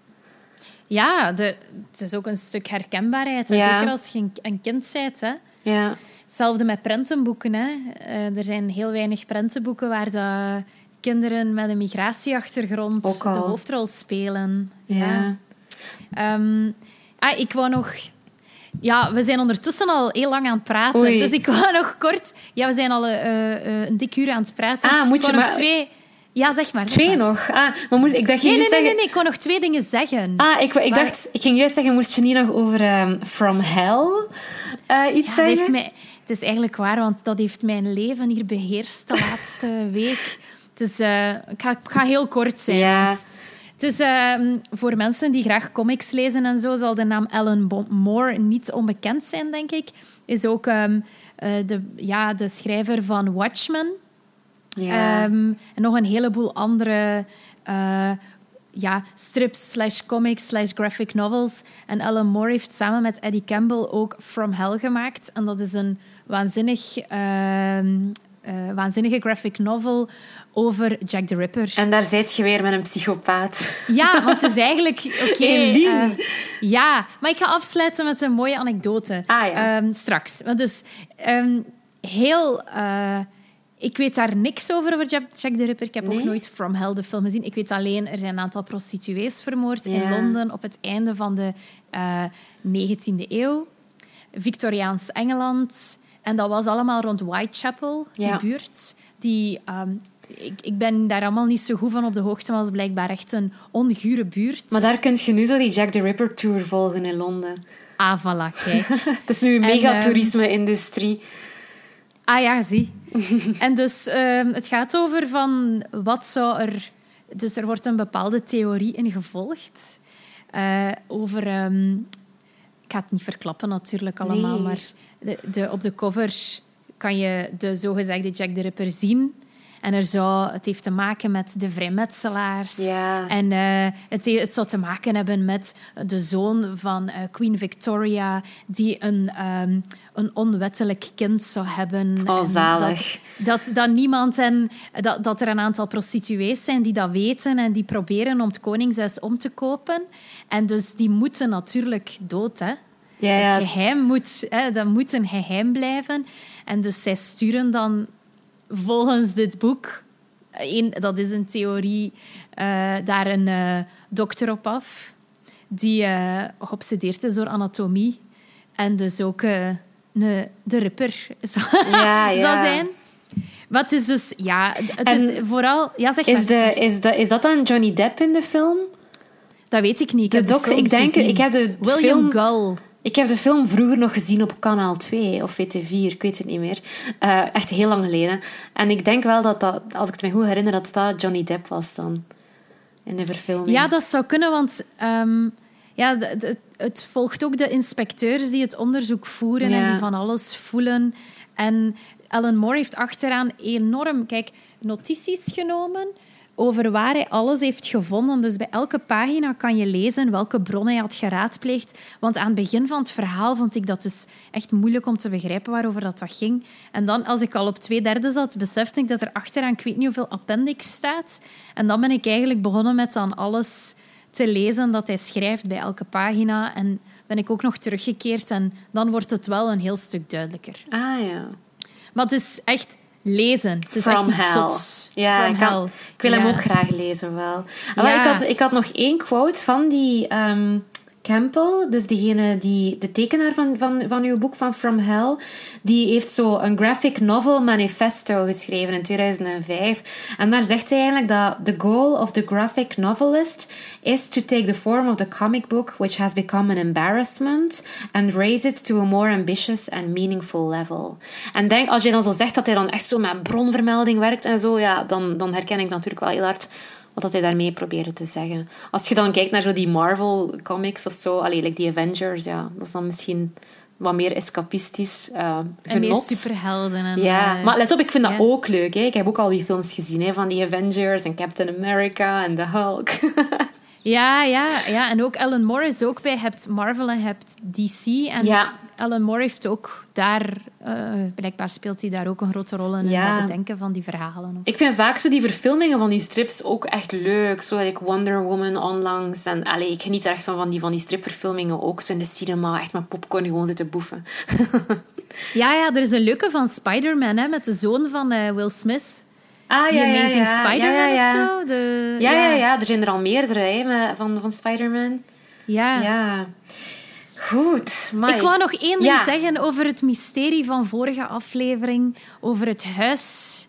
Ja, de, het is ook een stuk herkenbaarheid. Ja. Zeker als je een, een kind bent. Hè. Ja, Hetzelfde met prentenboeken. Hè. Eh, er zijn heel weinig prentenboeken waar de kinderen met een migratieachtergrond de hoofdrol spelen. ja. Ehm, ah, ik wou nog... Ja, we zijn ondertussen al heel lang aan het praten. Oei. Dus ik wou nog kort... Ja, we zijn al eh, eh, een dik uur aan het praten. Ah, moet je nog maar- twee... Ja, zeg maar. zeg Twee maar. nog. Ah, maar moest, ik dacht, je Nee, nee, nee, nee, zeggen... nee, ik wou nog twee dingen zeggen. Ah, ik, ik Maar- dacht, ik ging juist zeggen, moest je niet nog over ehm, From Hell iets Ja, dat zeggen? heeft mij, het is eigenlijk waar, want dat heeft mijn leven hier beheerst de laatste week. Dus eh, ik, ga, ik ga heel kort zijn. Ja. Het ehm, voor mensen die graag comics lezen en zo, zal de naam Alan Bo- Moore niet onbekend zijn, denk ik. Is ook ehm, eh, de, ja, de schrijver van Watchmen. Ja. Ehm, en nog een heleboel andere eh, ja, strips, slash comics, slash graphic novels. En Alan Moore heeft samen met Eddie Campbell ook From Hell gemaakt. En dat is een waanzinnig, ehm, eh, waanzinnige graphic novel over Jack the Ripper. En daar zit je weer met een psychopaat. Ja, want het is eigenlijk... Oké. Eline. eh, ja, maar ik ga afsluiten met een mooie anekdote. Ah, ja. Ehm, straks. Want dus ehm, heel... eh, ik weet daar niks over, over Jack, the Ripper. Ik heb ook nooit From Hell, de film, gezien. Ik weet alleen, er zijn een aantal prostituees vermoord in. Londen op het einde van de eh 19e eeuw. Victoriaans Engeland. En dat was allemaal rond Whitechapel, Ja. die buurt. Die ehm, ik, ik ben daar allemaal niet zo goed van op de hoogte, maar het is blijkbaar echt een ongure buurt. Maar daar kun je nu zo die Jack the Ripper tour volgen in Londen. Ah, voilà, kijk. Het is nu een En, mega ehm. Ah ja, zie. en dus ehm, het gaat over van wat zou er... Dus er wordt een bepaalde theorie in gevolgd. eh, over... ga het niet verklappen natuurlijk allemaal, Nee. maar de, de, op de cover kan je de zogezegde Jack the Ripper zien. En er zou, het heeft te maken met de vrijmetselaars. Ja. En eh, het, he- het zou te maken hebben met de zoon van eh, Queen Victoria, die een, ehm, een onwettelijk kind zou hebben. Oh, zalig. Dat, dat, dat niemand en dat, dat er een aantal prostituees zijn die dat weten en die proberen om het koningshuis om te kopen. En dus die moeten natuurlijk dood, hè. Ja, Het geheim moet, hè, dat moet een geheim blijven. En dus zij sturen dan volgens dit boek, een, dat is een theorie, eh, daar een eh, dokter op af, die eh, geobsedeerd is door anatomie. En dus ook een, de ripper zou, Ja, ja. zou zijn. Wat is dus, ja, het is vooral... Ja, zeg Is, maar. de, is, de, is dat dan Johnny Depp in de film? Dat weet ik niet. Ik De dokter, ik denk, gezien. ik heb de William film... Gull. Ik heb de film vroeger nog gezien op kanaal 2 of VT4, ik weet het niet meer. Eh, echt heel lang geleden. En ik denk wel dat dat, als ik het me goed herinner, dat dat Johnny Depp was dan. In de verfilming. Ja, dat zou kunnen, want ehm, ja, de- de- het volgt ook de inspecteurs die het onderzoek voeren en die van alles voelen. En Alan Moore heeft achteraan enorm kijk, notities genomen over waar hij alles heeft gevonden. Dus bij elke pagina kan je lezen welke bron hij had geraadpleegd. Want aan het begin van het verhaal vond ik dat dus echt moeilijk om te begrijpen waarover dat, dat ging. En dan, als ik al op twee derde zat, besefte ik dat er achteraan ik weet niet hoeveel appendix staat. En dan ben ik eigenlijk begonnen met dan alles te lezen dat hij schrijft bij elke pagina. En ben ik ook nog teruggekeerd en dan wordt het wel een heel stuk duidelijker. Ah ja. Maar het is echt lezen. Het is From echt Hell. zots. Ja, From ik, wil hem ook graag lezen wel. Maar ik, had, ik had nog één quote van die ehm, Campbell, dus diegene die, de tekenaar van, van, van uw boek van From Hell, die heeft zo een graphic novel manifesto geschreven in 2005. En daar zegt hij eigenlijk dat the goal of the graphic novelist is to take the form of the comic book which has become an embarrassment and raise it to a more ambitious and meaningful level. En denk, als je dan zo zegt dat hij dan echt zo met bronvermelding werkt en zo, ja, dan, dan herken ik natuurlijk wel heel hard wat dat hij daarmee probeerde te zeggen. Als je dan kijkt naar zo die Marvel comics of zo, allee, like die Avengers, ja, dat is dan misschien wat meer escapistisch eh En meer superhelden. En, Ja, eh, maar let op, ik vind dat ja. ook leuk. Hè. Ik heb ook al die films gezien hè, van die Avengers en Captain America en The Hulk. Ja, ja, ja, en ook Alan Moore is ook bij. Je hebt Marvel en je hebt DC. En Ja. Alan Moore heeft ook daar... eh, blijkbaar speelt hij daar ook een grote rol in, Ja. in het bedenken van die verhalen. ik vind vaak zo die verfilmingen van die strips ook echt leuk. Zo like Wonder Woman onlangs. En allee, ik geniet er echt van, van die, van die stripverfilmingen ook. Zo in de cinema, echt met popcorn gewoon zitten boeven. Ja, ja, er is een leuke van Spider-Man, hè, met de zoon van eh, Will Smith. Ah, ja, Amazing ja. Spider-Man ja, ja, ja. of zo. De, Ja, ja, ja. Er zijn er al meerdere hè, van, van Spider-Man. Ja. Ja. Goed. Ik wou nog één ding zeggen over het mysterie van vorige aflevering. Over het huis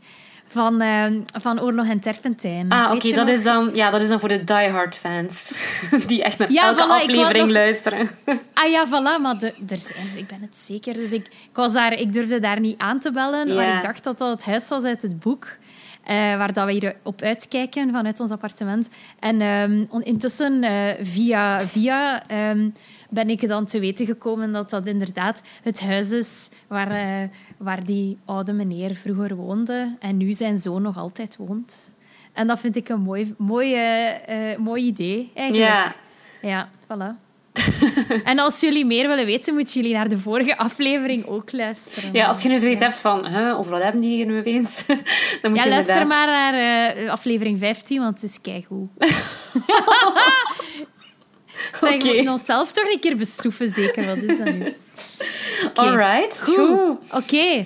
van, eh, van Oorlog en Terpentijn. Ah, oké, dat, is dan, ja, dat is dan voor de diehard fans. Die echt naar Ja, elke voilà, aflevering nog- luisteren. Ah ja, voilà, maar de, er zijn, ik ben het zeker. Dus ik, ik, was daar, ik durfde daar niet aan te bellen, maar ik dacht dat dat het huis was uit het boek. Eh, waar dat we hier op uitkijken vanuit ons appartement. En on- intussen, eh, via via, ehm, ben ik dan te weten gekomen dat dat inderdaad het huis is waar, eh, waar die oude meneer vroeger woonde en nu zijn zoon nog altijd woont. En dat vind ik een mooi, mooi, mooi idee, eigenlijk. Ja. Ja, voilà. en als jullie meer willen weten, moeten jullie naar de vorige aflevering ook luisteren. Ja, als je nu zoiets hebt van, huh, over wat hebben die hier nu opeens? Dan moet Ja, je luister maar naar eh, aflevering 15, want het is keigoed. Zeg, Oké. we moeten onszelf toch een keer bestoeven, zeker. Wat is dat nu? Oké. Alright, goed. Oké.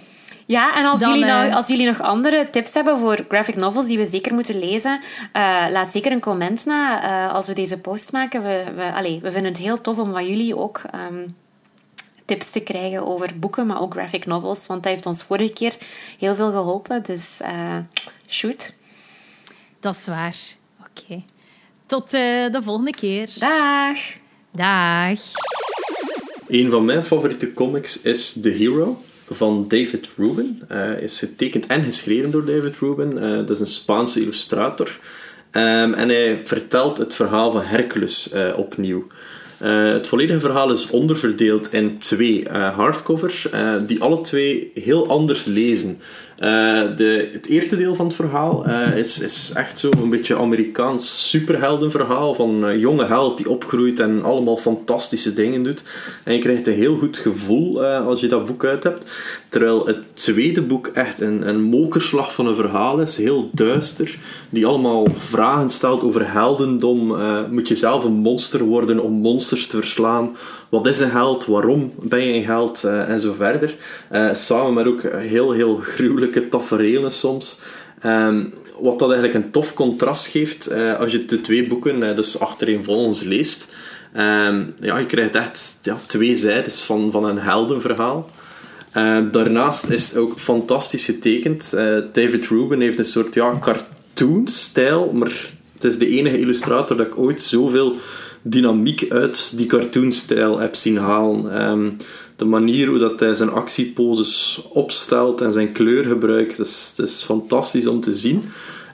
Ja, en als, Dan, jullie nou, als jullie nog andere tips hebben voor graphic novels die we zeker moeten lezen, eh, laat zeker een comment na eh, als we deze post maken. We, we, allee, we vinden het heel tof om van jullie ook ehm, tips te krijgen over boeken, maar ook graphic novels, want dat heeft ons vorige keer heel veel geholpen. Dus eh, shoot. dat is waar. Oké. Tot uh, de volgende keer. Dag. Dag. Een van mijn favoriete comics is The Hero van David Rubin. Uh, is getekend en geschreven door David Rubin. Uh, dat is een Spaanse illustrator. Um, en hij vertelt het verhaal van Hercules uh, opnieuw. Het volledige verhaal is onderverdeeld in twee hardcovers, die alle twee heel anders lezen. De, het eerste deel van het verhaal is, is echt zo een beetje Amerikaans superheldenverhaal van een jonge held die opgroeit en allemaal fantastische dingen doet. En je krijgt een heel goed gevoel als je dat boek uit hebt. Terwijl het tweede boek echt een, een mokerslag van een verhaal is, heel duister, die allemaal vragen stelt over heldendom. moet je zelf een monster worden om monsters te verslaan? Wat is een held? Waarom ben je een held? Uh, en zo verder. Uh, samen met ook heel, heel gruwelijke tafereelen soms. Um, wat dat eigenlijk een tof contrast geeft uh, als je de twee boeken dus achtereenvolgens leest. Um, ja, je krijgt echt ja, twee zijdes van, van een heldenverhaal. daarnaast is het ook fantastisch getekend. David Rubin heeft een soort ja, cartoon-stijl, maar het is de enige illustrator dat ik ooit zoveel dynamiek uit die cartoonstijl heb zien halen. Um, de manier hoe dat hij zijn actieposes opstelt en zijn kleurgebruik, dat is, dat is fantastisch om te zien.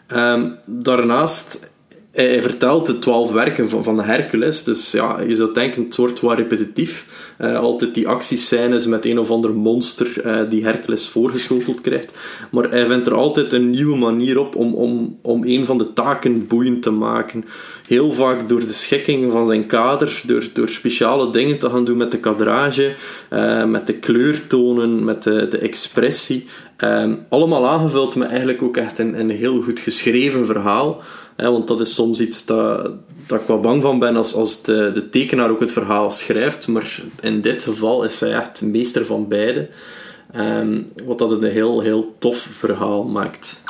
Um, daarnaast hij, vertelt de twaalf werken van, van Hercules. Dus ja, je zou denken, het wordt wel repetitief. Uh, altijd die actiescènes met een of ander monster uh, die Hercules voorgeschoteld krijgt. Maar hij vindt er altijd een nieuwe manier op om, om, om een van de taken boeiend te maken. Heel vaak door de schikking van zijn kaders, door, door speciale dingen te gaan doen met de kadrage, uh, met de kleurtonen, met de, de expressie. allemaal aangevuld met eigenlijk ook echt een, een heel goed geschreven verhaal want dat is soms iets dat, dat ik wel bang van ben als, als de, de tekenaar ook het verhaal schrijft. Maar in dit geval is hij echt meester van beide. Um, wat dat een heel, heel tof verhaal maakt.